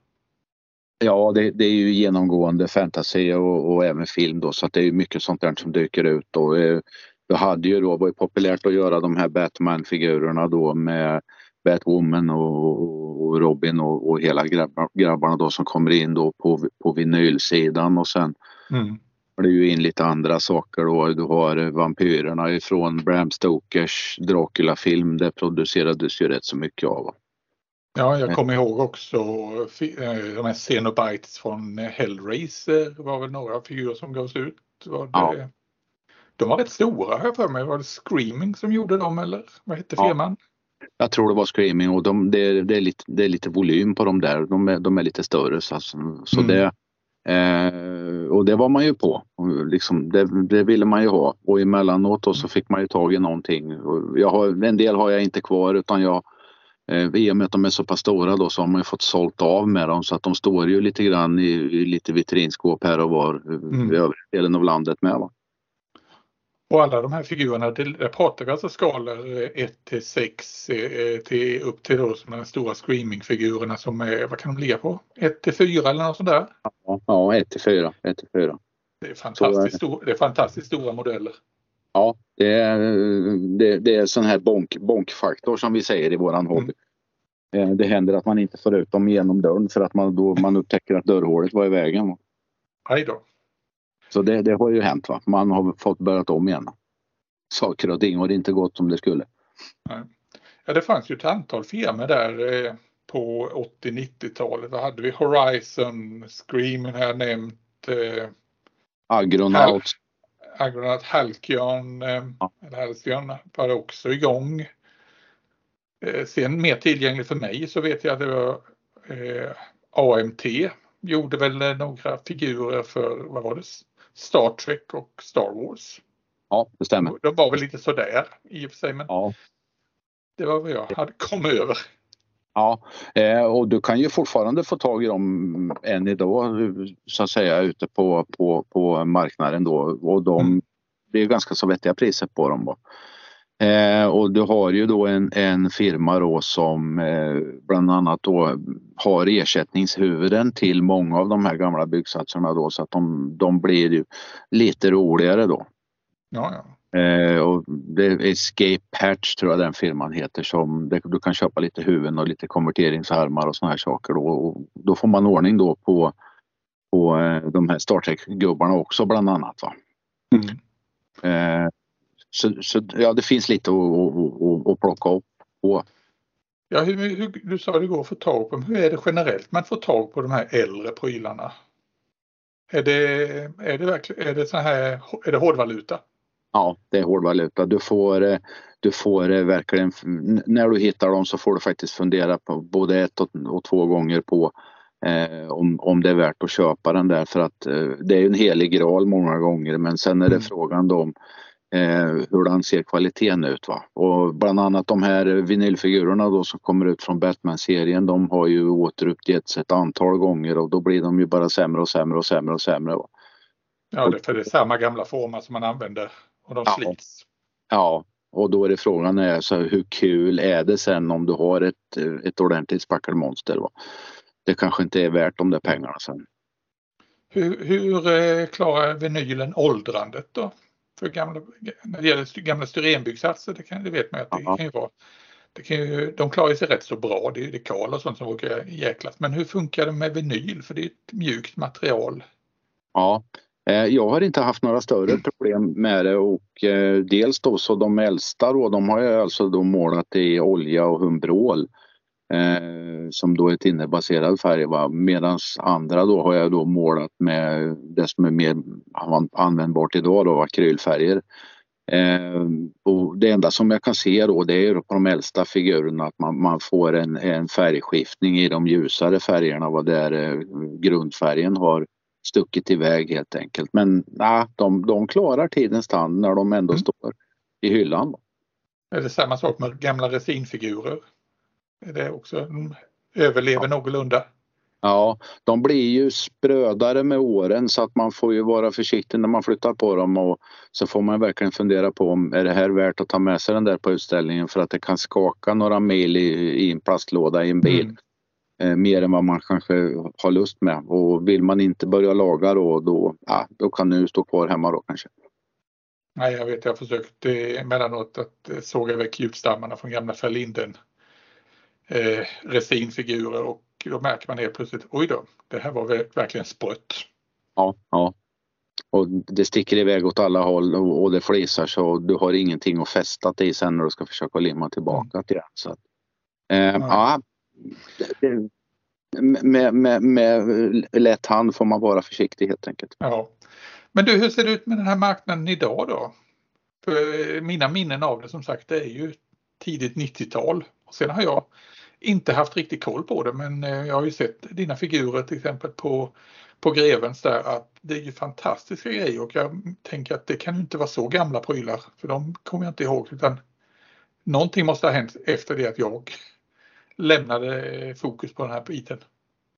Speaker 3: Ja, det, det är ju genomgående fantasy och, och, även film då så att det är mycket sånt där som dyker ut. Och, eh, det hade ju då varit populärt att göra de här Batman-figurerna då med Batwoman och, och Robin och, och hela grabbar, grabbarna då som kommer in då på, på vinylsidan och sen mm det ju in lite andra saker då. Du har vampyrerna ifrån Bram Stokers Dracula-film. Det producerades ju rätt så mycket av.
Speaker 1: Ja, jag kommer ihåg också eh, de här Xenobites från Hellraiser var väl några figurer som gavs ut. Var det, ja. De var rätt stora här för mig. Var det Screaming som gjorde dem eller vad hette firman?
Speaker 3: Ja. Jag tror det var Screaming och de, det, det, är lite, det är lite volym på dem där. De är, de är lite större så, så mm. det Eh, och det var man ju på. Liksom, det, det, ville man ju ha och emellanåt då så fick man ju tag i någonting. Jag har, en del har jag inte kvar utan jag eh, i och med att de är så pass stora då så har man ju fått sålt av med dem så att de står ju lite grann i, i lite vitrinskåp här och var mm. i övriga delen av landet med. Va?
Speaker 1: Och alla de här figurerna, det pratar vi alltså skalor 1 till 6 eh, till upp till då de stora screamingfigurerna som är, vad kan de ligga på? 1 till 4 eller något sånt där?
Speaker 3: Ja, 1 till 4. 1 till 4.
Speaker 1: Det är fantastiskt, stor, det är fantastiskt stora modeller.
Speaker 3: Ja, det är, det, det är sån här bonk, bonkfaktor som vi säger i våran mm. hobby. Eh, det händer att man inte får ut dem genom dörren för att man, då, man upptäcker att dörrhålet var i vägen.
Speaker 1: Aj då.
Speaker 3: Så det, det har ju hänt. Va? Man har fått börjat om igen. Saker och ting har inte gått som det skulle.
Speaker 1: Nej. Ja, det fanns ju ett antal firmor där eh, på 80-90-talet. Vad hade vi? Horizon, Screaming har jag nämnt. Eh,
Speaker 3: Agronaut.
Speaker 1: Hal Agronaut Halcyon, eh, ja. eller Halcyon var också igång. Eh, sen mer tillgängligt för mig så vet jag att det var eh, AMT gjorde väl några figurer för, vad var det, Star Trek och Star Wars.
Speaker 3: Ja, det stämmer.
Speaker 1: De var väl lite sådär i och för sig men
Speaker 3: Ja.
Speaker 1: det var vad jag hade kommit över.
Speaker 3: Ja, eh, och du kan ju fortfarande få tag i dem än idag så att säga ute på, på, på marknaden då och de,
Speaker 1: Mm.
Speaker 3: det är ganska så vettiga priser på dem. Då. Eh, och du har ju då en, en firma då som eh, bland annat då har ersättningshuvuden till många av de här gamla byggsatserna då så att de, de blir ju lite roligare då.
Speaker 1: Ja, ja.
Speaker 3: Eh, och det är Escape Patch tror jag den firman heter som det, du kan köpa lite huvuden och lite konverteringsarmar och såna här saker då. Och då får man ordning då på, på eh, de här Star Trek-gubbarna också bland annat. Va?
Speaker 1: Mm.
Speaker 3: Så, så ja, det finns lite att, plocka upp på.
Speaker 1: Ja, hur, hur, du sa det går att få tag på dem. Hur är det generellt man får tag på de här äldre prylarna? Är det, är det verkligen, är det så här, är det hårdvaluta?
Speaker 3: Ja, det är hårdvaluta. Du får, du får verkligen, när du hittar dem så får du faktiskt fundera på både ett och, och två gånger på eh, om, om det är värt att köpa den där för att eh, det är en helig graal många gånger men sen är det
Speaker 1: Mm.
Speaker 3: frågan om eh, hur den ser kvaliteten ut. Va? Och bland annat de här vinylfigurerna då som kommer ut från Batman-serien de har ju återuppgetts ett antal gånger och då blir de ju bara sämre och sämre och sämre och sämre. Va?
Speaker 1: Ja, det, för det är samma gamla formar som man använder och de
Speaker 3: Ja.
Speaker 1: slits.
Speaker 3: Ja, och då är det frågan är så hur kul är det sen om du har ett, ett ordentligt spackelmonster? Va? Det kanske inte är värt de där pengarna sen.
Speaker 1: Hur, hur eh, klarar vinylen åldrandet då? För gamla, när det gäller gamla styrenbyggsatser, det, kan, det vet man att det kan ju vara. Det kan ju, de klarar sig rätt så bra, det är dekal och sånt som brukar jäklas. Men hur funkar det med vinyl? För det är ett mjukt material.
Speaker 3: Ja, eh, jag har inte haft några större problem med det och eh, dels då så de äldsta då, de har jag alltså då målat i olja och humbrol. Eh, som då är tinnerbaserad färg medan andra då har jag då målat med det som är mer an- användbart idag då, akrylfärger. Eh, och det enda som jag kan se då det är på de äldsta figurerna att man, man får en, en färgskiftning i de ljusare färgerna vad där eh, grundfärgen har stuckit iväg helt enkelt. Men nej, de, de klarar tidens tand när de ändå
Speaker 1: Mm.
Speaker 3: står i hyllan.
Speaker 1: Är det samma sak med gamla resinfigurer? Är det också, de överlever någorlunda?
Speaker 3: Ja, de blir ju sprödare med åren så att man får ju vara försiktig när man flyttar på dem och så får man verkligen fundera på om är det här värt att ta med sig den där på utställningen för att det kan skaka några mil i, i en plastlåda i en bil.
Speaker 1: Mm.
Speaker 3: Eh, mer än vad man kanske har lust med och vill man inte börja laga då, då, ja, då kan du stå kvar hemma då kanske.
Speaker 1: Nej, jag vet, jag har försökt eh, emellanåt att eh, såga väck djupstammarna från gamla Ferlinden eh, resinfigurer och då märker man helt plötsligt, oj då, det här var ver- verkligen sprött.
Speaker 3: Ja, ja. Och det sticker iväg åt alla håll och, och det flisar så du har ingenting att fästa i sen när du ska försöka limma tillbaka till det. Så att, eh, ja, det, med, med, med lätt hand får man vara försiktig helt enkelt.
Speaker 1: Ja. Men du, hur ser det ut med den här marknaden idag då? För mina minnen av det som sagt, det är ju tidigt 90-tal. Och sen har jag inte haft riktigt koll på det, men eh, jag har ju sett dina figurer till exempel på, på Grevens där att det är ju fantastiska grejer och jag tänker att det kan inte vara så gamla prylar, för de kommer jag inte ihåg, utan någonting måste ha hänt efter det att jag lämnade fokus på den här biten.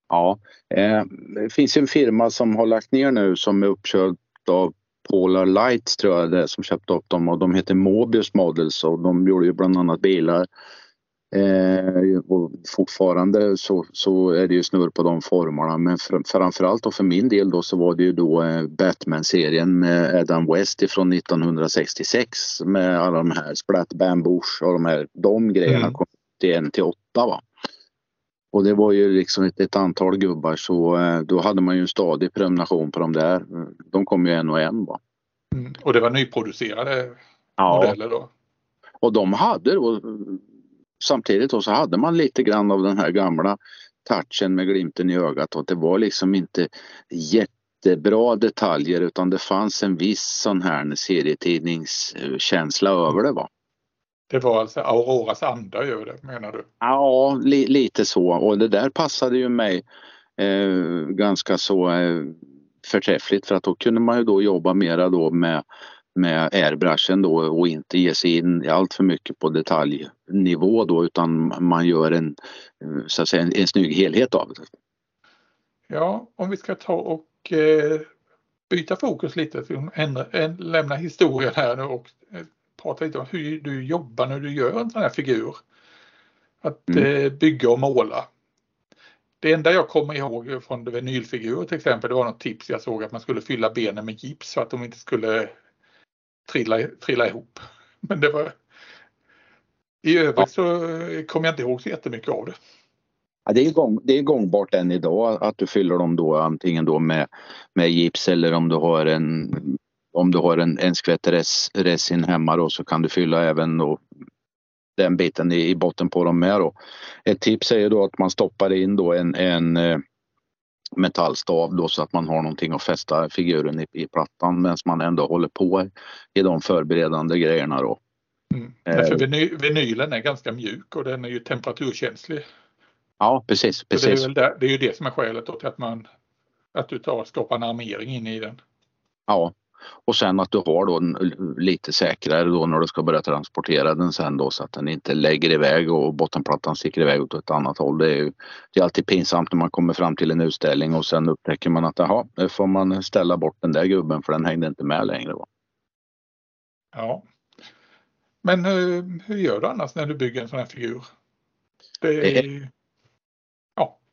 Speaker 3: Ja, eh, det finns en firma som har lagt ner nu som är uppköpt av Polar Lights tror jag det är, som köpte upp dem och de heter Mobius Models och de gjorde ju bland annat bilar. Eh, och fortfarande så, så är det ju snurr på de formerna men fr framförallt då för min del då så var det ju då eh, Batman-serien med Adam West ifrån 1966 med alla de här Splat Bambush och de här de grejerna
Speaker 1: Mm.
Speaker 3: kom till en till åtta va. Och det var ju liksom ett, ett antal gubbar så eh, då hade man ju en stadig prenumeration på de där. De kom ju en och en va.
Speaker 1: Mm. Och det var nyproducerade
Speaker 3: Ja,
Speaker 1: modeller då?
Speaker 3: och de hade då samtidigt då så hade man lite grann av den här gamla touchen med glimten i ögat och det var liksom inte jättebra detaljer utan det fanns en viss sån här serietidningskänsla över det va.
Speaker 1: Det var alltså Auroras anda över det menar du?
Speaker 3: Ja, li, lite så och det där passade ju mig eh, ganska så eh, förträffligt för att då kunde man ju då jobba mera då med med airbrushen då och inte ge sig in allt för mycket på detaljnivå då utan man gör en, så att säga, en, en snygg helhet av det.
Speaker 1: Ja, om vi ska ta och eh, byta fokus lite, ändra, lämna historien här nu och eh, prata lite om hur du jobbar när du gör en sån här figur. Att mm. eh, bygga och måla. Det enda jag kommer ihåg från vinylfigurer till exempel, det var något tips jag såg att man skulle fylla benen med gips så att de inte skulle trilla, trilla ihop. Men det var i övrigt ja. så kommer jag inte ihåg så jättemycket av det.
Speaker 3: Ja, det, är gång, det är gångbart än idag att du fyller dem då antingen då med, med gips eller om du har en om du har en, en skvätt res, resin hemma då så kan du fylla även då den biten i, i botten på dem med då. Ett tips är ju då att man stoppar in då en, en eh, metallstav då så att man har någonting att fästa figuren i, i plattan medan man ändå håller på i de förberedande grejerna då.
Speaker 1: Mm. Därför viny, vinylen är ganska mjuk och den är ju temperaturkänslig.
Speaker 3: Ja precis. precis.
Speaker 1: Det, är där, det är ju det som är skälet till att man att du tar och skapar en armering inne i den.
Speaker 3: Ja, och sen att du har då lite säkrare då när du ska börja transportera den sen då så att den inte lägger iväg och bottenplattan sticker iväg åt ett annat håll. Det är, ju, det är alltid pinsamt när man kommer fram till en utställning och sen upptäcker man att jaha, nu får man ställa bort den där gubben för den hängde inte med längre. Då.
Speaker 1: Ja. Men hur, hur gör du annars när du bygger en sån här figur? Det är...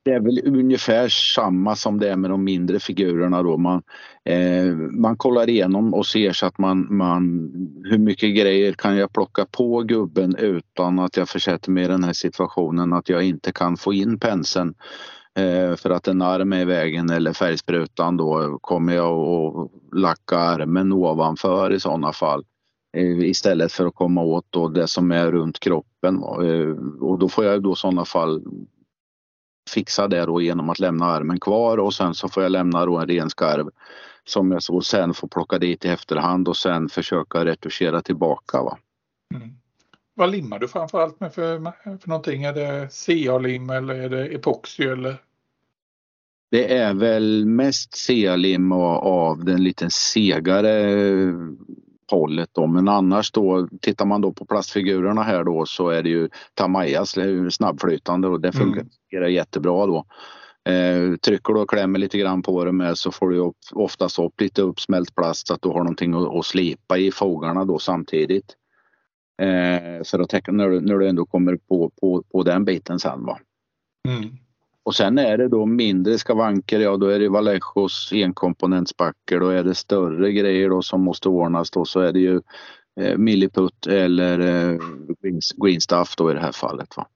Speaker 3: Det är väl ungefär samma som det är med de mindre figurerna då. Man, eh, man kollar igenom och ser så att man, man, hur mycket grejer kan jag plocka på gubben utan att jag försätter mig i den här situationen att jag inte kan få in penseln eh, för att en arm är i vägen eller färgsprutan då kommer jag att lacka armen ovanför i sådana fall eh, istället för att komma åt då det som är runt kroppen. Eh, och då får jag då i sådana fall fixa det då genom att lämna armen kvar och sen så får jag lämna då en ren skarv som jag så sen får plocka dit i efterhand och sen försöka retuschera tillbaka. Va?
Speaker 1: Mm. Vad limmar du framförallt med för, för någonting? Är det CA-lim eller är det epoxy eller?
Speaker 3: Det är väl mest CA-lim av den lite segare hållet då. Men annars då tittar man då på plastfigurerna här då så är det ju Tamayas snabbflytande och det fungerar mm. jättebra då. Eh, trycker du och klämmer lite grann på det med så får du upp, oftast upp lite uppsmält plast så att du har någonting att, att slipa i fogarna då samtidigt. Eh, för att täcka när du, när du ändå kommer på, på, på den biten sen. Va? Mm. Och sen är det då mindre skavanker, ja då är det Valechos enkomponentsbackar, då är det större grejer då som måste ordnas då så är det ju eh, Milliput eller eh, Greenstuff då i det här fallet. Va?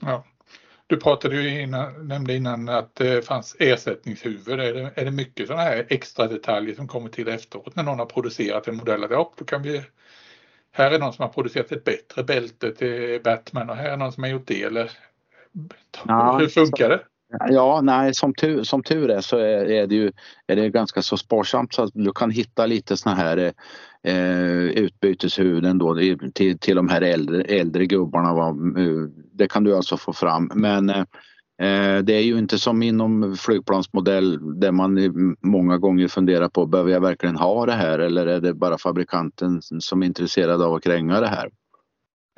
Speaker 1: Ja. Du pratade ju innan, nämnde innan att det fanns ersättningshuvud. Är det, är det mycket sådana här extra detaljer som kommer till efteråt när någon har producerat en modell? Ja, då kan vi, här är någon som har producerat ett bättre bälte till Batman och här är någon som har gjort det. Eller, ja, hur funkar det?
Speaker 3: Ja, nej, som tur, som tur är så är, är, det ju är det ganska så sparsamt så att du kan hitta lite såna här eh, utbyteshuvuden då till, till de här äldre, äldre gubbarna. Va? Eh, det kan du alltså få fram. Men eh, det är ju inte som inom flygplansmodell där man många gånger funderar på behöver jag verkligen ha det här eller är det bara fabrikanten som är intresserad av att kränga det här?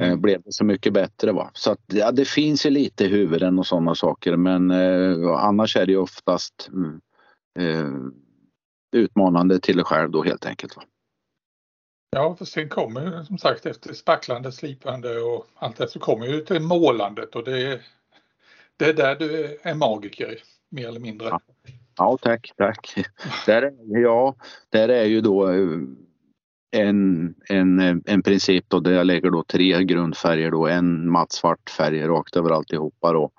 Speaker 3: Eh, blev det så mycket bättre. Va? Så att, ja, det finns ju lite i huvuden och sådana saker men eh, annars är det ju oftast mm, eh, utmanande till dig själv då helt enkelt. Va?
Speaker 1: Ja, för sen kommer som sagt efter spacklande, slipande och allt det så kommer ju till målandet och det är, det är där du är magiker mer eller mindre.
Speaker 3: Ja, ja tack, tack. där, är, ja, där är ju då eh, en, en, en princip då där jag lägger då tre grundfärger då, en mattsvart färg rakt över alltihopa då.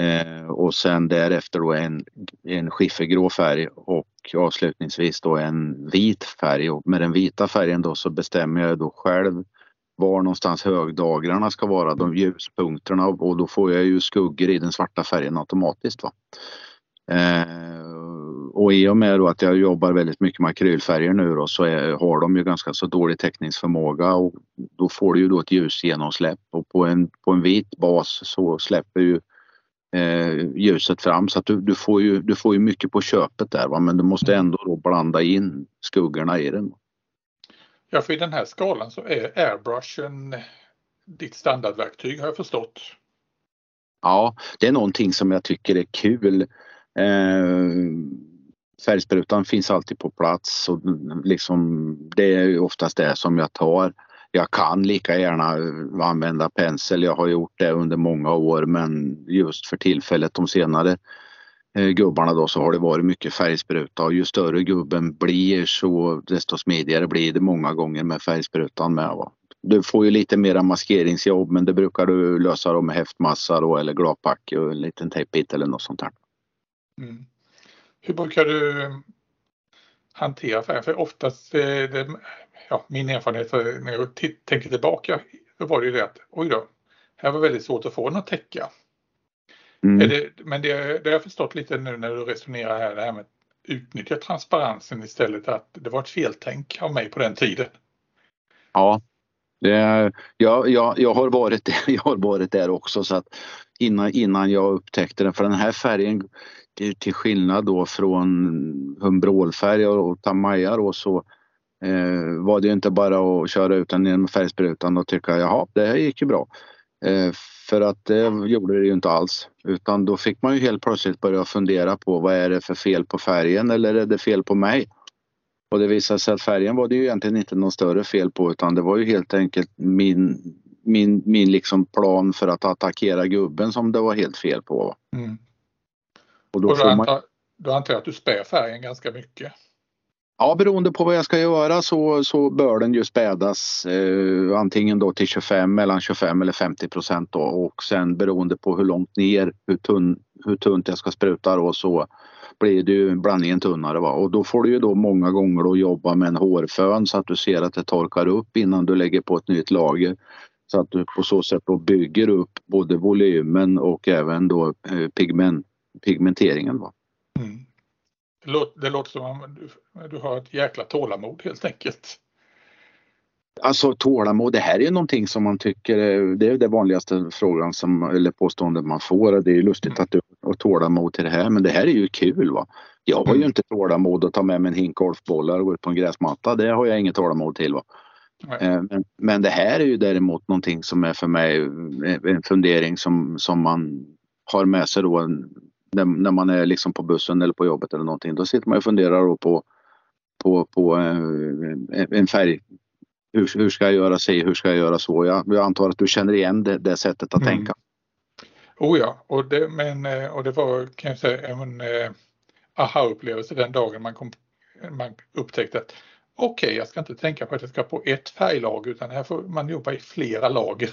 Speaker 3: Eh, och sen därefter då en, en skiffergrå färg och avslutningsvis då en vit färg och med den vita färgen då så bestämmer jag då själv var någonstans högdagrarna ska vara, de ljuspunkterna och då får jag ju skuggor i den svarta färgen automatiskt. Va? Eh, och i och med att jag jobbar väldigt mycket med akrylfärger nu då, så är, har de ju ganska så dålig täckningsförmåga och då får du ju då ett ljusgenomsläpp och på en, på en vit bas så släpper ju eh, ljuset fram så att du, du, får ju, du får ju mycket på köpet där va? men du måste ändå då blanda in skuggorna i den.
Speaker 1: Ja, för i den här skalan så är airbrushen ditt standardverktyg har jag förstått.
Speaker 3: Ja, det är någonting som jag tycker är kul. Eh, färgsprutan finns alltid på plats och liksom, det är oftast det som jag tar. Jag kan lika gärna använda pensel. Jag har gjort det under många år men just för tillfället de senare eh, gubbarna då så har det varit mycket färgspruta och ju större gubben blir så desto smidigare blir det många gånger med färgsprutan med. Va? Du får ju lite mera maskeringsjobb men det brukar du lösa då med häftmassa då, eller gladpack och en liten tejpbit eller något sånt där. Mm.
Speaker 1: Hur brukar du hantera färgen? För oftast, det, ja, min erfarenhet när jag tänker tillbaka, då var det ju det att oj då, här var väldigt svårt att få den att täcka. Mm. Det, men det, det har jag förstått lite nu när du resonerar här, det här med att utnyttja transparensen istället, att det var ett feltänk av mig på den tiden.
Speaker 3: Ja, det, jag, jag, jag, har varit, jag har varit där också så att innan, innan jag upptäckte den, för den här färgen till skillnad då från humbrolfärg och Tamaya då så eh, var det inte bara att köra ut den genom färgsprutan och tycka jaha det här gick ju bra. Eh, för att det gjorde det ju inte alls utan då fick man ju helt plötsligt börja fundera på vad är det för fel på färgen eller är det fel på mig? Och det visade sig att färgen var det ju egentligen inte något större fel på utan det var ju helt enkelt min, min, min liksom plan för att attackera gubben som det var helt fel på. Mm.
Speaker 1: Och då, och då, får man... då antar jag att du spär färgen ganska mycket?
Speaker 3: Ja, beroende på vad jag ska göra så, så bör den ju spädas eh, antingen då till 25, mellan 25 eller 50 procent då och sen beroende på hur långt ner, hur, tunn, hur tunt jag ska spruta då så blir det ju blandningen tunnare. Va? Och då får du ju då många gånger då jobba med en hårfön så att du ser att det torkar upp innan du lägger på ett nytt lager. Så att du på så sätt då bygger upp både volymen och även då eh, pigment, pigmenteringen. Va? Mm.
Speaker 1: Det, låter, det låter som att du, du har ett jäkla tålamod helt enkelt.
Speaker 3: Alltså tålamod, det här är ju någonting som man tycker, det är det vanligaste frågan som, eller påståendet man får. Det är ju lustigt mm. att du har tålamod till det här men det här är ju kul va. Jag har ju mm. inte tålamod att ta med mig en hink golfbollar och gå ut på en gräsmatta. Det har jag inget tålamod till. Va? Eh, men, men, det här är ju däremot någonting som är för mig en fundering som, som man har med sig då när, när man är liksom på bussen eller på jobbet eller någonting. Då sitter man och funderar på, på, på eh, en färg hur, hur ska jag göra sig, hur ska jag göra så? Jag, jag antar att du känner igen det, det sättet att mm. tänka.
Speaker 1: Oh ja, och det, men, eh, och det var kan jag säga en eh, aha-upplevelse den dagen man, kom, man upptäckte att okej, okay, jag ska inte tänka på att jag ska på ett färglag utan här får man jobba i flera lager.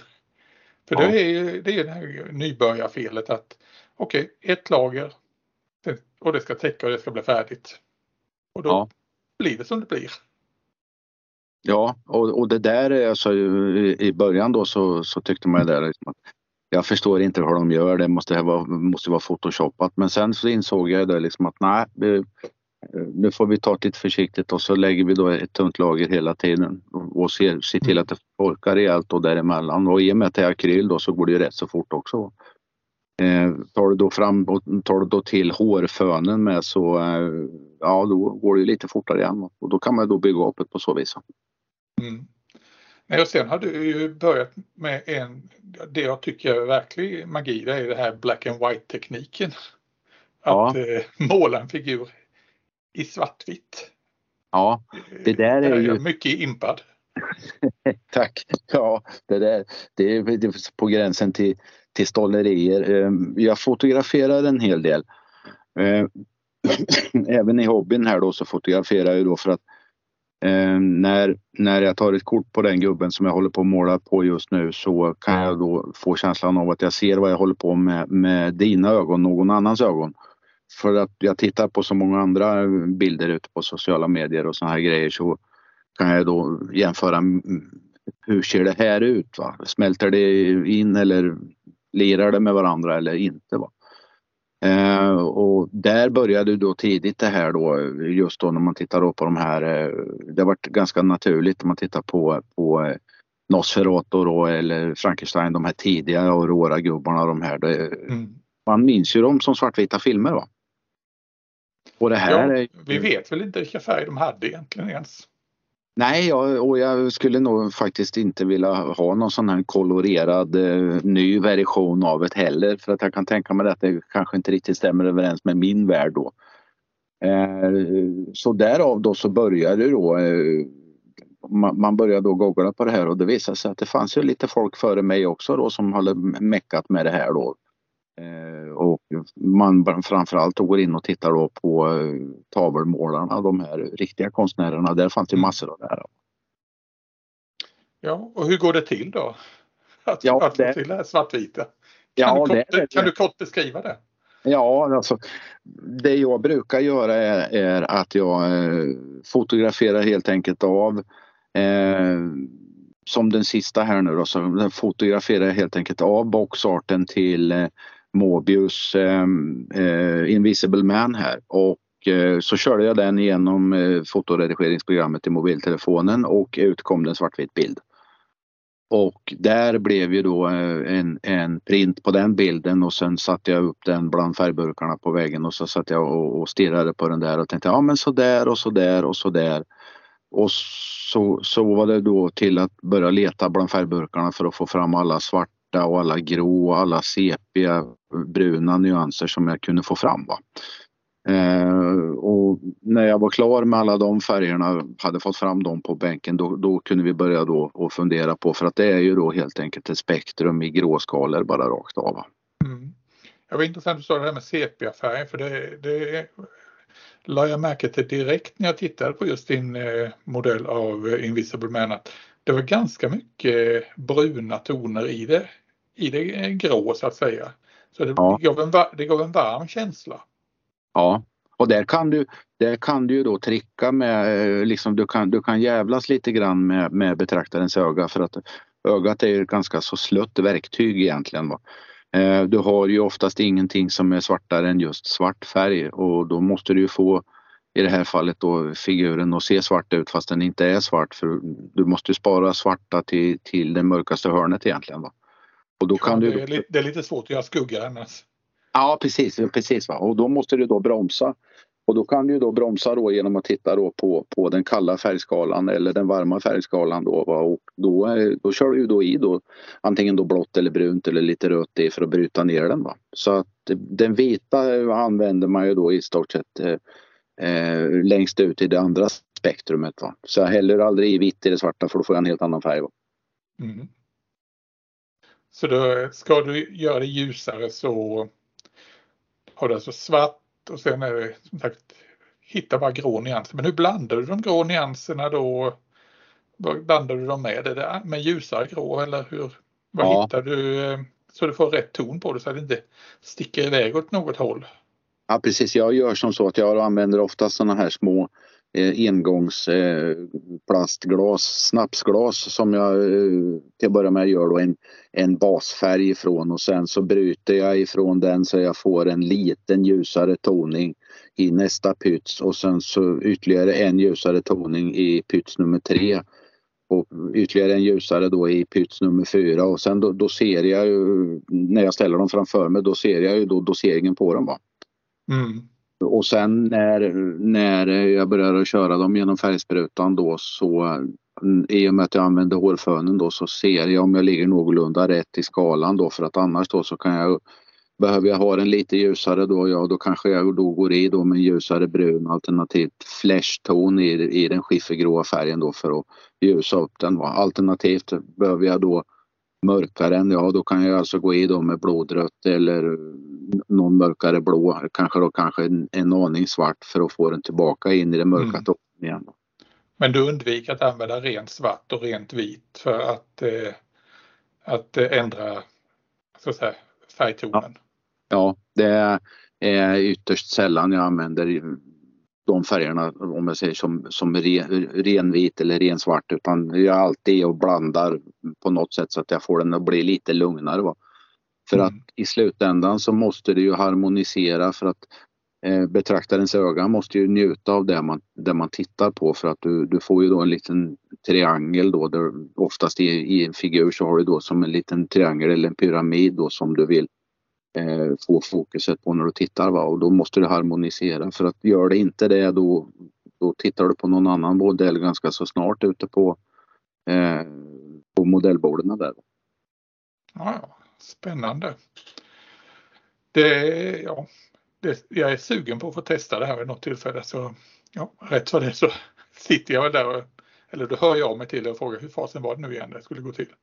Speaker 1: För ja. det är det, är det här nybörjarfelet att okej, okay, ett lager och det ska täcka och det ska bli färdigt. Och då ja. blir det som det blir.
Speaker 3: Ja, och, och det där alltså, i, i början då så, så tyckte man det liksom att jag förstår inte hur de gör det, måste vara, måste vara photoshoppat. Men sen så insåg jag det liksom att nej, nu får vi ta det lite försiktigt och så lägger vi då ett tunt lager hela tiden och ser, ser till att det torkar rejält och däremellan. Och i och med att det är akryl då så går det rätt så fort också. Eh, tar du då fram tar du då till hårfönen med så eh, ja, då går det lite fortare igen och då kan man då bygga upp det på så vis.
Speaker 1: Mm. Nej, och sen har du ju börjat med en, det jag tycker är verklig magi, det är det här black and white tekniken. Att ja. eh, måla en figur i svartvitt.
Speaker 3: Ja, det där är, är ju...
Speaker 1: mycket impad.
Speaker 3: Tack. Ja, det där det är, är på gränsen till, till stollerier. Ehm, jag fotograferar en hel del. Ehm, även i hobbyn här då så fotograferar jag då för att Eh, när, när jag tar ett kort på den gubben som jag håller på att måla på just nu så kan jag då få känslan av att jag ser vad jag håller på med med dina ögon, någon annans ögon. För att jag tittar på så många andra bilder ute på sociala medier och såna här grejer så kan jag då jämföra hur ser det här ut? Va? Smälter det in eller lirar det med varandra eller inte? Va? Eh, och där började då tidigt det här då just då när man tittar då på de här. Eh, det har varit ganska naturligt om man tittar på, på eh, Nosferatu då eller Frankenstein, de här tidiga Aurora-gubbarna de här. Det, mm. Man minns ju dem som svartvita filmer va?
Speaker 1: Och det här ja. Vi vet väl inte vilka färger de hade egentligen ens?
Speaker 3: Nej, jag, och jag skulle nog faktiskt inte vilja ha någon sån här kolorerad eh, ny version av det heller för att jag kan tänka mig att det kanske inte riktigt stämmer överens med min värld då. Eh, så därav då så började då eh, man, man började då googla på det här och det visade sig att det fanns ju lite folk före mig också då som hade meckat med det här då. Eh, och man framförallt går in och tittar då på eh, tavelmålarna, de här riktiga konstnärerna. Där fanns det mm. massor av det här.
Speaker 1: Ja, och hur går det till då? Att, ja, att få till det här svartvita? Kan, ja, du kort, det, kan du kort beskriva det?
Speaker 3: Ja, alltså det jag brukar göra är, är att jag eh, fotograferar helt enkelt av eh, som den sista här nu då, så fotograferar jag helt enkelt av boxarten till Mobius eh, eh, Invisible Man här och eh, så körde jag den genom eh, fotoredigeringsprogrammet i mobiltelefonen och ut kom en svartvit bild. Och där blev ju då eh, en, en print på den bilden och sen satte jag upp den bland färgburkarna på väggen och så satt jag och, och stirrade på den där och tänkte ja men så där och så där och så där. Och så, så var det då till att börja leta bland färgburkarna för att få fram alla svarta och alla grå och alla sepiga bruna nyanser som jag kunde få fram. Va? Eh, och när jag var klar med alla de färgerna, hade fått fram dem på bänken, då, då kunde vi börja då och fundera på, för att det är ju då helt enkelt ett spektrum i gråskalor bara rakt av.
Speaker 1: Mm. Jag var intressant att du sa det här med sepiafärg, för det, det la jag märke till direkt när jag tittade på just din eh, modell av Invisible Man att det var ganska mycket bruna toner i det, i det grå så att säga. Så det, ja. gav, en, det gav en varm känsla.
Speaker 3: Ja, och där kan du, där kan du då tricka med, eh, liksom du kan, du kan jävlas lite grann med, med betraktarens öga för att ögat är ju ganska så slött verktyg egentligen. Va? Eh, du har ju oftast ingenting som är svartare än just svart färg och då måste du ju få i det här fallet då figuren att se svart ut fast den inte är svart för du måste spara svarta till, till det mörkaste hörnet egentligen. Va?
Speaker 1: Och då kan ja, det, är, du... det är lite svårt att göra skugga annars.
Speaker 3: Ja precis, precis va? och då måste du då bromsa. Och då kan du då bromsa då genom att titta då på, på den kalla färgskalan eller den varma färgskalan. Då, va? Och då, då kör du då i då, antingen då blått eller brunt eller lite rött i för att bryta ner den. Va? Så att den vita använder man ju då i stort sett eh, eh, längst ut i det andra spektrumet. Va? Så jag häller aldrig i vitt i det svarta för då får jag en helt annan färg. Va? Mm.
Speaker 1: Så då ska du göra det ljusare så har du alltså svart och sen är det som sagt hitta bara grå nyanser. Men hur blandar du de grå nyanserna då? Vad blandar du dem med? Är det med ljusare grå eller hur? Vad ja. hittar du eh, så du får rätt ton på det så att det inte sticker iväg åt något håll?
Speaker 3: Ja precis, jag gör som så att jag använder ofta sådana här små eh, engångsplastglas, eh, snapsglas som jag eh, till att börja med gör då en, en basfärg ifrån och sen så bryter jag ifrån den så jag får en liten ljusare toning i nästa pyts och sen så ytterligare en ljusare toning i pyts nummer tre och ytterligare en ljusare då i pyts nummer fyra och sen då, då ser jag ju när jag ställer dem framför mig då ser jag ju då doseringen på dem. Va? Mm. Och sen när, när jag började köra dem genom färgsprutan då så mm, i och med att jag använder hårfönen då så ser jag om jag ligger någorlunda rätt i skalan då för att annars då så kan jag Behöver jag ha den lite ljusare då, ja då kanske jag då går i då med ljusare brun alternativt flashton i, i den skiffergråa färgen då för att ljusa upp den. Alternativt behöver jag då mörkare än, ja då kan jag alltså gå i då med blodrött eller någon mörkare blå, kanske då kanske en, en aning svart för att få den tillbaka in i det mörka mm. toppen igen.
Speaker 1: Men du undviker att använda rent svart och rent vit för att, eh, att ändra så att säga, färgtonen?
Speaker 3: Ja. ja, det är ytterst sällan jag använder de färgerna om jag säger som, som ren, renvit eller rensvart utan jag alltid och blandar på något sätt så att jag får den att bli lite lugnare. Va? För mm. att i slutändan så måste det ju harmonisera för att eh, betraktarens öga måste ju njuta av det man, det man tittar på för att du, du får ju då en liten triangel då där oftast i, i en figur så har du då som en liten triangel eller en pyramid då som du vill få fokuset på när du tittar. Va? Och då måste du harmonisera för att gör det inte det då, då tittar du på någon annan modell ganska så snart ute på, eh, på modellborden där.
Speaker 1: Ja, spännande. Det, ja, det, jag är sugen på att få testa det här vid något tillfälle så ja, rätt för det så sitter jag där och, eller då hör jag mig till och frågar hur fasen var det nu igen det skulle gå till.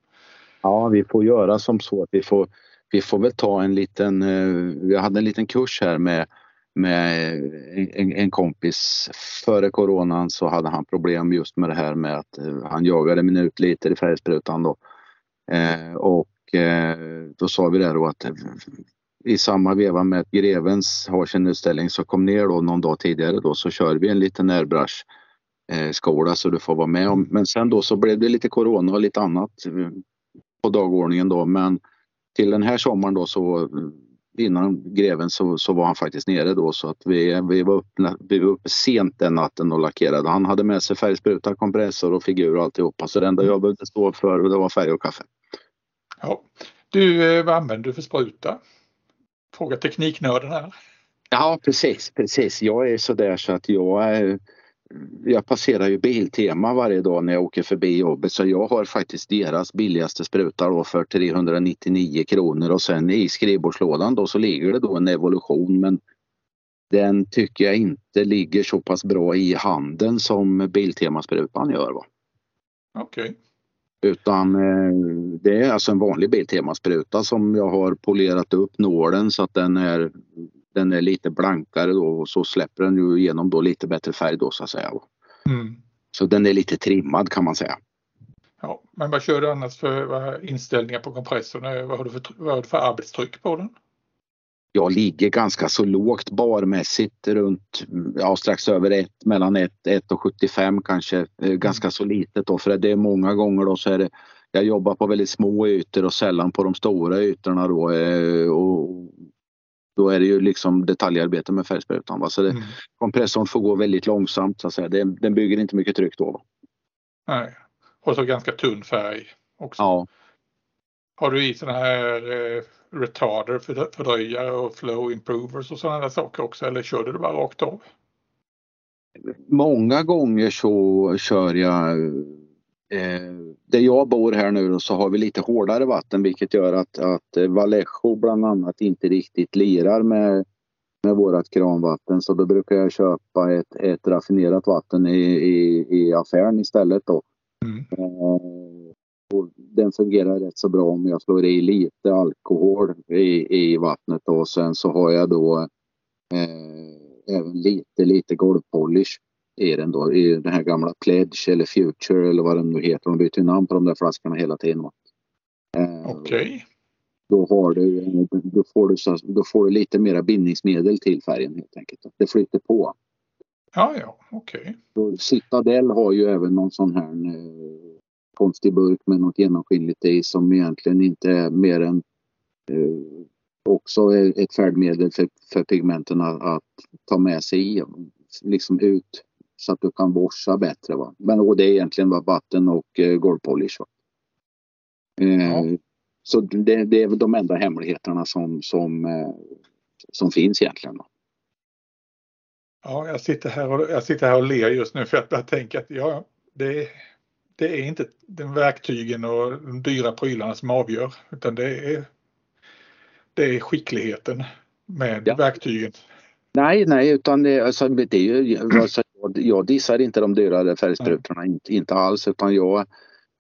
Speaker 3: Ja, vi får göra som så att vi får, vi får väl ta en liten, eh, vi hade en liten kurs här med, med en, en kompis. Före coronan så hade han problem just med det här med att eh, han jagade minutliter i färgsprutan då. Eh, och eh, då sa vi det då att i samma veva med att Grevens har sin utställning så kom ner då någon dag tidigare då så kör vi en liten airbrush skola så du får vara med om. Men sen då så blev det lite corona och lite annat på dagordningen då men till den här sommaren då så innan greven så, så var han faktiskt nere då så att vi, vi, var uppe, vi var uppe sent den natten och lackerade. Han hade med sig färgspruta, kompressor och figur och alltihopa så det enda jag behövde stå för det var färg och kaffe.
Speaker 1: Ja. Du, eh, vad använder du för spruta? Fråga tekniknörden här.
Speaker 3: Ja precis, precis. Jag är sådär så att jag är jag passerar ju Biltema varje dag när jag åker förbi jobbet så jag har faktiskt deras billigaste spruta då för 399 kronor och sen i skrivbordslådan då så ligger det då en Evolution men den tycker jag inte ligger så pass bra i handen som Biltema-sprutan gör.
Speaker 1: Okej. Okay.
Speaker 3: Utan eh, det är alltså en vanlig Biltema-spruta som jag har polerat upp nålen så att den är den är lite blankare då och så släpper den ju igenom då lite bättre färg då så att säga. Mm. Så den är lite trimmad kan man säga.
Speaker 1: Ja, men vad kör du annars för inställningar på kompressorn? Vad har du för, vad har du för arbetstryck på den?
Speaker 3: Jag ligger ganska så lågt barmässigt runt ja, strax över 1, mellan 1, 1 och 75 kanske. Eh, ganska så litet då för det är många gånger då så är det jag jobbar på väldigt små ytor och sällan på de stora ytorna då. Eh, och då är det ju liksom detaljarbete med färgsprutan. Va? Så det, mm. kompressorn får gå väldigt långsamt så att säga. Den, den bygger inte mycket tryck då. Va?
Speaker 1: Nej. Och så ganska tunn färg också.
Speaker 3: Ja.
Speaker 1: Har du i sådana här eh, retarder, fördröjare och flow improvers och sådana där saker också eller kör du bara rakt av?
Speaker 3: Många gånger så kör jag Eh, där jag bor här nu så har vi lite hårdare vatten vilket gör att, att eh, Vallejo bland annat inte riktigt lirar med, med vårat kranvatten så då brukar jag köpa ett, ett raffinerat vatten i, i, i affären istället då. Mm. Eh, och den fungerar rätt så bra om jag slår i lite alkohol i, i vattnet och sen så har jag då eh, även lite, lite golvpolish är den då i den här gamla Pledge eller Future eller vad den nu heter. De byter namn på de där flaskorna hela tiden.
Speaker 1: Eh, Okej. Okay.
Speaker 3: Då, har du, då, får du, då får du lite mera bindningsmedel till färgen helt enkelt. Det flyter på.
Speaker 1: Ja, ja, okej.
Speaker 3: Okay. Citadel har ju även någon sån här eh, konstig burk med något genomskinligt i som egentligen inte är mer än eh, också ett färdmedel för, för pigmenten att, att ta med sig i. Liksom ut så att du kan borsa bättre. Va? Men och det är egentligen bara vatten och eh, golvpolish. Eh, ja. Så det, det, är väl de enda hemligheterna som, som, eh, som finns egentligen. Va?
Speaker 1: Ja, jag sitter, här och, jag sitter här och ler just nu för att jag tänker att ja, det, det är inte den verktygen och de dyra prylarna som avgör utan det är, det är skickligheten med ja. verktygen.
Speaker 3: Nej, nej, utan det, alltså, det är ju, alltså, jag dissar inte de dyrare färgsprutorna, mm. inte, inte alls utan jag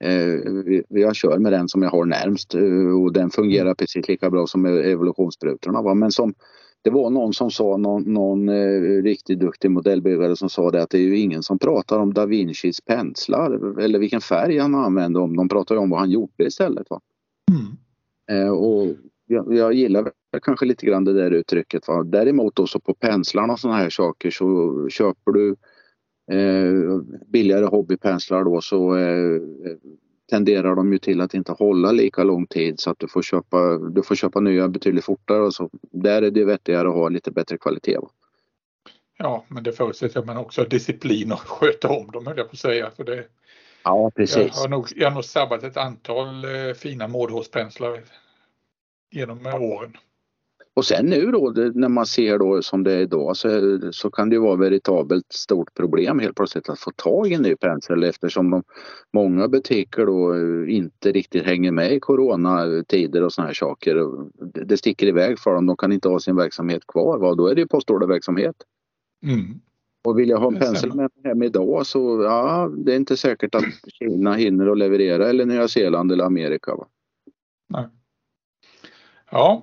Speaker 3: eh, jag kör med den som jag har närmst eh, och den fungerar mm. precis lika bra som evolutionssprutorna. Va? Men som, det var någon som sa, någon, någon eh, riktigt duktig modellbyggare som sa det att det är ju ingen som pratar om da Vincis penslar eller vilken färg han använde om. De pratar om vad han gjorde istället. Va? Mm. Eh, och jag, jag gillar kanske lite grann det där uttrycket. Va? Däremot då så på penslarna och sådana här saker så köper du billigare hobbypenslar då så eh, tenderar de ju till att inte hålla lika lång tid så att du får köpa, du får köpa nya betydligt fortare och så. Där är det vettigare att ha lite bättre kvalitet. Va?
Speaker 1: Ja, men det förutsätter man också disciplin och sköta om dem höll jag på att säga. För det,
Speaker 3: ja, precis.
Speaker 1: Jag har nog, jag har nog sabbat ett antal eh, fina mårdhårspenslar genom åren.
Speaker 3: Och sen nu då när man ser då som det är idag så, så kan det ju vara veritabelt stort problem helt plötsligt att få tag i en ny pensel eftersom de, många butiker då inte riktigt hänger med i coronatider och såna här saker. Det sticker iväg för dem, de kan inte ha sin verksamhet kvar. Va? Då är det ju postorderverksamhet. Mm. Och vill jag ha en pensel med mig hem idag så ja, det är inte säkert att Kina hinner att leverera eller Nya Zeeland eller Amerika. Va?
Speaker 1: Nej. Ja,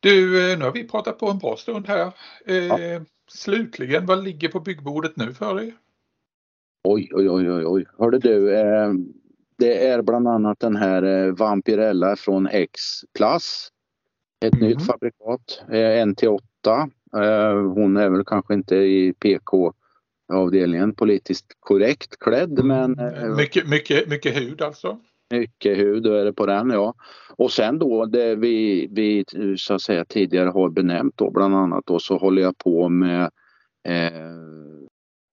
Speaker 1: du, eh, nu har vi pratat på en bra stund här. Eh, ja. Slutligen, vad ligger på byggbordet nu för dig?
Speaker 3: Oj, oj, oj, oj, oj. Hörde du, eh, det är bland annat den här eh, Vampirella från X Plus. Ett mm. nytt fabrikat, eh, 1 till 8. Eh, hon är väl kanske inte i PK avdelningen politiskt korrekt klädd men...
Speaker 1: Eh, mycket, mycket, mycket hud alltså?
Speaker 3: Mycket hud är det på den ja. Och sen då det vi, vi så att säga tidigare har benämnt då bland annat då så håller jag på med eh,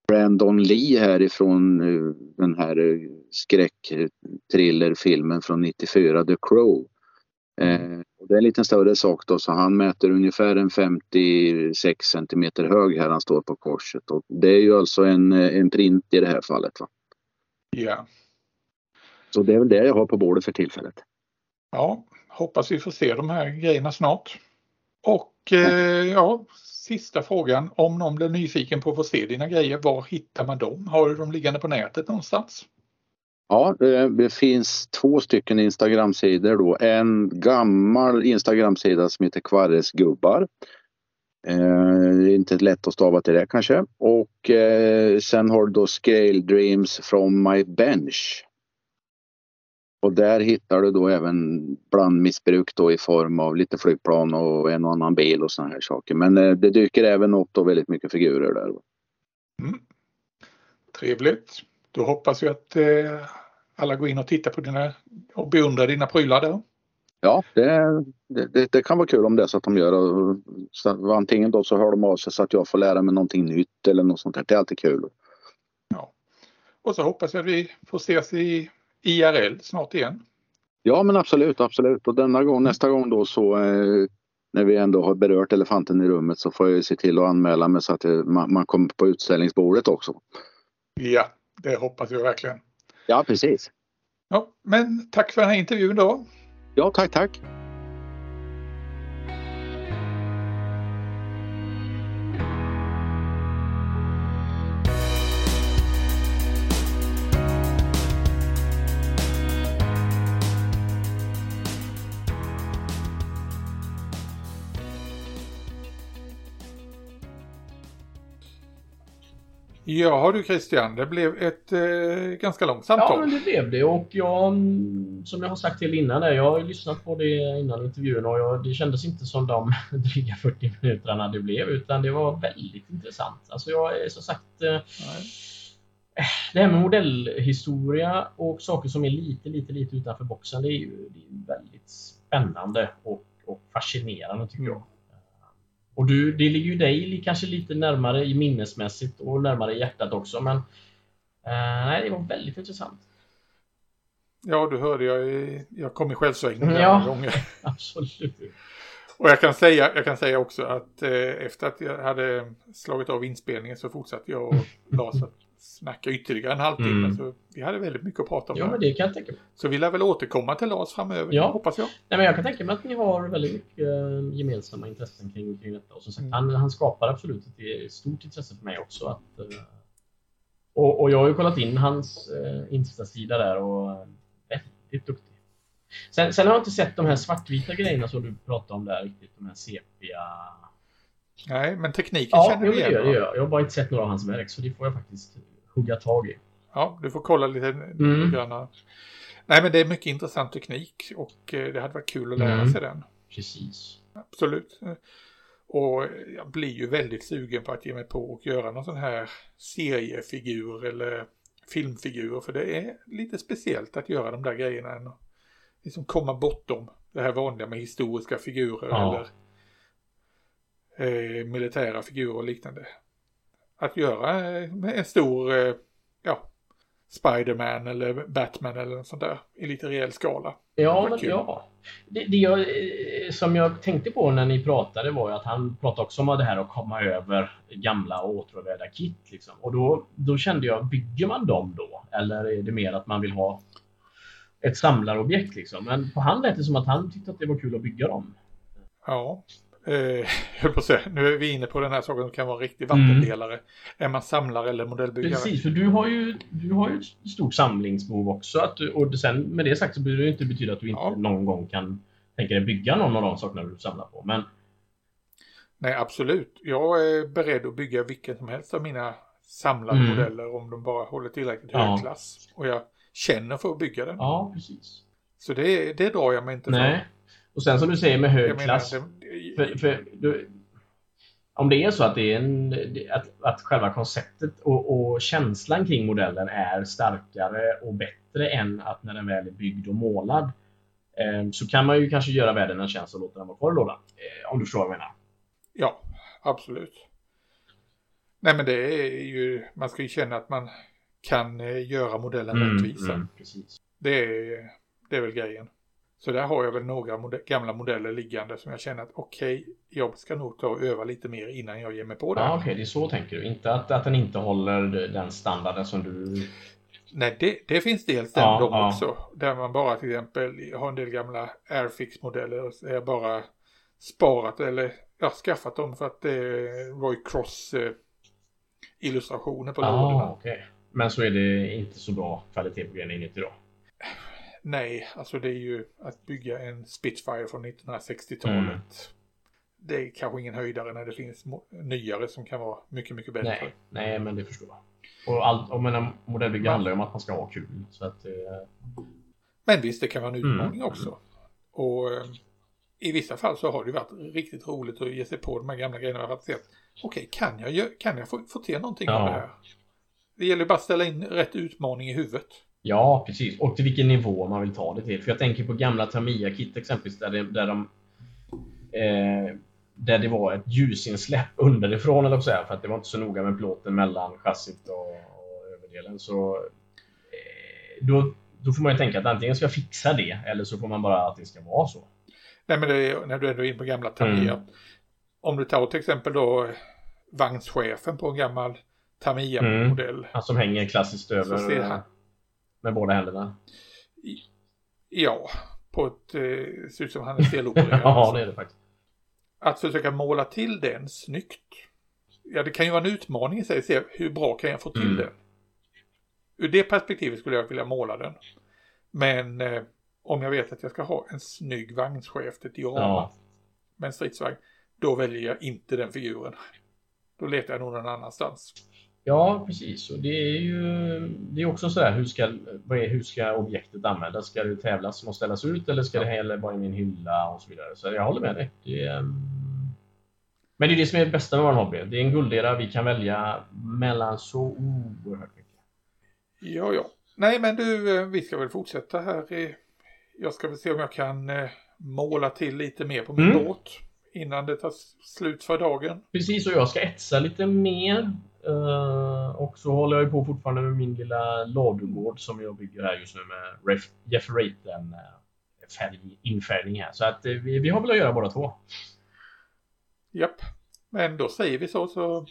Speaker 3: Brandon Lee härifrån eh, den här eh, skräckthrillerfilmen från 94, The Crow. Eh, det är en lite större sak då så han mäter ungefär en 56 centimeter hög här han står på korset. Och det är ju alltså en, en print i det här fallet. Va?
Speaker 1: Ja.
Speaker 3: Så det är väl det jag har på bordet för tillfället.
Speaker 1: Ja, hoppas vi får se de här grejerna snart. Och eh, ja, sista frågan. Om någon blir nyfiken på att få se dina grejer, var hittar man dem? Har du dem liggande på nätet någonstans?
Speaker 3: Ja, det finns två stycken Instagramsidor då. En gammal Instagramsida som heter Kvarresgubbar. Eh, inte lätt att stava till det kanske. Och eh, sen har du då Scale Dreams from my bench. Och där hittar du då även blandmissbruk då i form av lite flygplan och en och annan bil och sådana här saker. Men eh, det dyker även upp då väldigt mycket figurer där.
Speaker 1: Mm. Trevligt. Då hoppas vi att eh, alla går in och tittar på dina och beundrar dina prylar där.
Speaker 3: Ja, det, det, det, kan vara kul om det är så att de gör. Så, antingen då så hör de av sig så att jag får lära mig någonting nytt eller något sånt där. Det är alltid kul.
Speaker 1: Ja. Och så hoppas jag att vi får ses i IRL snart igen.
Speaker 3: Ja men absolut, absolut. Och denna gång, nästa gång då så eh, när vi ändå har berört elefanten i rummet så får jag se till att anmäla mig så att det, man, man kommer på utställningsbordet också.
Speaker 1: Ja, det hoppas jag verkligen.
Speaker 3: Ja, precis.
Speaker 1: Ja, men tack för den här intervjun då.
Speaker 3: Ja, tack, tack.
Speaker 1: Ja du Christian, det blev ett eh, ganska långt samtal.
Speaker 2: Ja, men det blev det och jag, som jag har sagt till innan, där, jag har lyssnat på det innan intervjun och jag, det kändes inte som de dryga 40 minuterna det blev utan det var väldigt intressant. Alltså jag är som sagt eh, det här med modellhistoria och saker som är lite, lite, lite utanför boxen, det är ju det är väldigt spännande och, och fascinerande tycker mm. jag. Och du, det ligger ju dig kanske lite närmare i minnesmässigt och närmare i hjärtat också. Men eh, nej, det var väldigt intressant.
Speaker 1: Ja, du hörde jag, jag kom i självsvängning ja, några gånger.
Speaker 2: Absolut.
Speaker 1: Och jag kan säga, jag kan säga också att eh, efter att jag hade slagit av inspelningen så fortsatte jag och Lars att snacka ytterligare en halvtimme. Mm. Så vi hade väldigt mycket att prata om.
Speaker 2: Ja, men det kan jag tänka mig.
Speaker 1: Så vi lär väl återkomma till Lars framöver, ja. hoppas jag.
Speaker 2: Nej, men jag kan tänka mig att ni har väldigt mycket eh, gemensamma intressen kring, kring detta. Och som sagt, mm. han, han skapar absolut ett stort intresse för mig också. Att, eh, och, och jag har ju kollat in hans uh, Insta-sida där och väldigt duktig. Sen, sen, har jag inte sett de här svartvita grejerna som du pratade om där riktigt. De här sepia...
Speaker 1: Nej, men tekniken
Speaker 2: ja,
Speaker 1: känner du igen?
Speaker 2: Ja, det gör jag. Jag har bara inte sett några av hans verk, så det får jag faktiskt hugga tag i.
Speaker 1: Ja, du får kolla lite mm. grann. Nej, men det är mycket intressant teknik och eh, det hade varit kul att lära mm. sig den.
Speaker 2: Precis.
Speaker 1: Absolut. Och jag blir ju väldigt sugen på att ge mig på och göra någon sån här seriefigur eller filmfigur. För det är lite speciellt att göra de där grejerna. Än liksom komma bortom det här vanliga med historiska figurer ja. eller eh, militära figurer och liknande att göra en stor, eh, ja, Spiderman eller Batman eller något sånt där i lite rejäl skala.
Speaker 2: Ja, men, ja. Det, det jag, eh, som jag tänkte på när ni pratade var ju att han pratade också om det här att komma över gamla och åtråvärda kit. Liksom. Och då, då kände jag, bygger man dem då? Eller är det mer att man vill ha ett samlarobjekt liksom? Men på han lät det som att han tyckte att det var kul att bygga dem.
Speaker 1: Ja, eh, jag på säga, nu är vi inne på den här saken som kan vara en riktig vattendelare. Mm. Är man samlare eller modellbyggare?
Speaker 2: Precis, för du har ju, du har ju ett stort samlingsbehov också. Att du, och sen med det sagt så behöver det inte betyda att du inte ja. någon gång kan tänka dig bygga någon av de sakerna du samlar på. Men...
Speaker 1: Nej, absolut. Jag är beredd att bygga vilken som helst av mina samlade mm. modeller om de bara håller tillräckligt hög ja. klass. Och jag känner för att bygga den.
Speaker 2: Ja, precis.
Speaker 1: Så det, det drar jag mig inte
Speaker 2: Nej. Och sen som du säger med hög klass. för, för, du, om det är så att, det är en, att, att själva konceptet och, och, känslan kring modellen är starkare och bättre än att när den väl är byggd och målad eh, så kan man ju kanske göra världen en tjänst och låta den vara kvar i lådan. Eh, om du förstår vad jag menar.
Speaker 1: Ja, absolut. Nej men det är ju, man ska ju känna att man kan eh, göra modellen mm, rättvisa. Mm,
Speaker 2: precis.
Speaker 1: Det, är, det är väl grejen. Så där har jag väl några mode gamla modeller liggande som jag känner att okej, okay, jag ska nog ta och öva lite mer innan jag ger mig på det.
Speaker 2: Ja, okej, okay, det är så tänker du. Inte att, att den inte håller den standarden som du...
Speaker 1: Nej, det, det finns dels den ja, de ja. också. Där man bara till exempel har en del gamla Airfix-modeller är bara sparat eller ja, skaffat dem för att det var ju cross eh, illustrationer på
Speaker 2: ah, lådorna. Okay. Men så är det inte så bra kvalitet på grejerna inuti då?
Speaker 1: Nej, alltså det är ju att bygga en Spitfire från 1960-talet. Mm. Det är kanske ingen höjdare när det finns nyare som kan vara mycket, mycket bättre.
Speaker 2: Nej, nej men det förstår jag. Och, allt, och menar, modellbygge handlar ju om att man ska ha kul. Så att, eh...
Speaker 1: Men visst, det kan vara en mm. utmaning mm. också. Och eh, i vissa fall så har det varit riktigt roligt att ge sig på de här gamla grejerna. Okej, okay, kan jag, kan jag få, få till någonting ja. av det här? Det gäller bara att ställa in rätt utmaning i huvudet.
Speaker 2: Ja, precis. Och till vilken nivå man vill ta det till. För jag tänker på gamla Tamiya-kit exempelvis där, det, där de eh, där det var ett ljusinsläpp underifrån eller så för att det var inte så noga med plåten mellan chassit och, och överdelen. Så eh, då, då får man ju tänka att antingen ska jag fixa det eller så får man bara att det ska vara så.
Speaker 1: Nej men är, när du är inne på gamla Tamiya. Mm. Om du tar till exempel då vagnschefen på en gammal Tamiya-modell. Mm.
Speaker 2: Han som hänger klassiskt över. Han, med båda händerna?
Speaker 1: Ja, på ett... Eh, ser ut som han är stelopererad.
Speaker 2: ja, det är det faktiskt.
Speaker 1: Att försöka måla till den snyggt. Ja, det kan ju vara en utmaning i sig. Se hur bra kan jag få till mm. den? Ur det perspektivet skulle jag vilja måla den. Men eh, om jag vet att jag ska ha en snygg vagnschef, ett diorama ja. med en stridsvagn, då väljer jag inte den figuren. Då letar jag nog någon annanstans.
Speaker 2: Ja, precis. Och det är ju det är också så här, hur ska, vad är, hur ska objektet användas? Ska det tävlas och ställas ut eller ska det heller vara i min hylla och så vidare? Så jag håller med dig. Det är, mm. men det är det som är det bästa med vår hobby. Det är en guldera vi kan välja mellan så oerhört mycket.
Speaker 1: Ja, ja. Nej, men du, eh, vi ska väl fortsätta här. Jag ska väl se om jag kan eh, måla till lite mer på min mm. båt innan det tar slut för dagen.
Speaker 2: Precis, och jag ska etsa lite mer. Uh, och så håller jag på fortfarande med min lilla ladugård som jag bygger här just nu med Jeff Raten uh, färg, infärgning här. Så att uh, vi, vi har väl att göra båda två.
Speaker 1: Japp, men då säger vi så så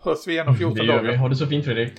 Speaker 1: hörs vi igen om 14 dagar. Det gör vi.
Speaker 2: Ha det så fint Fredrik.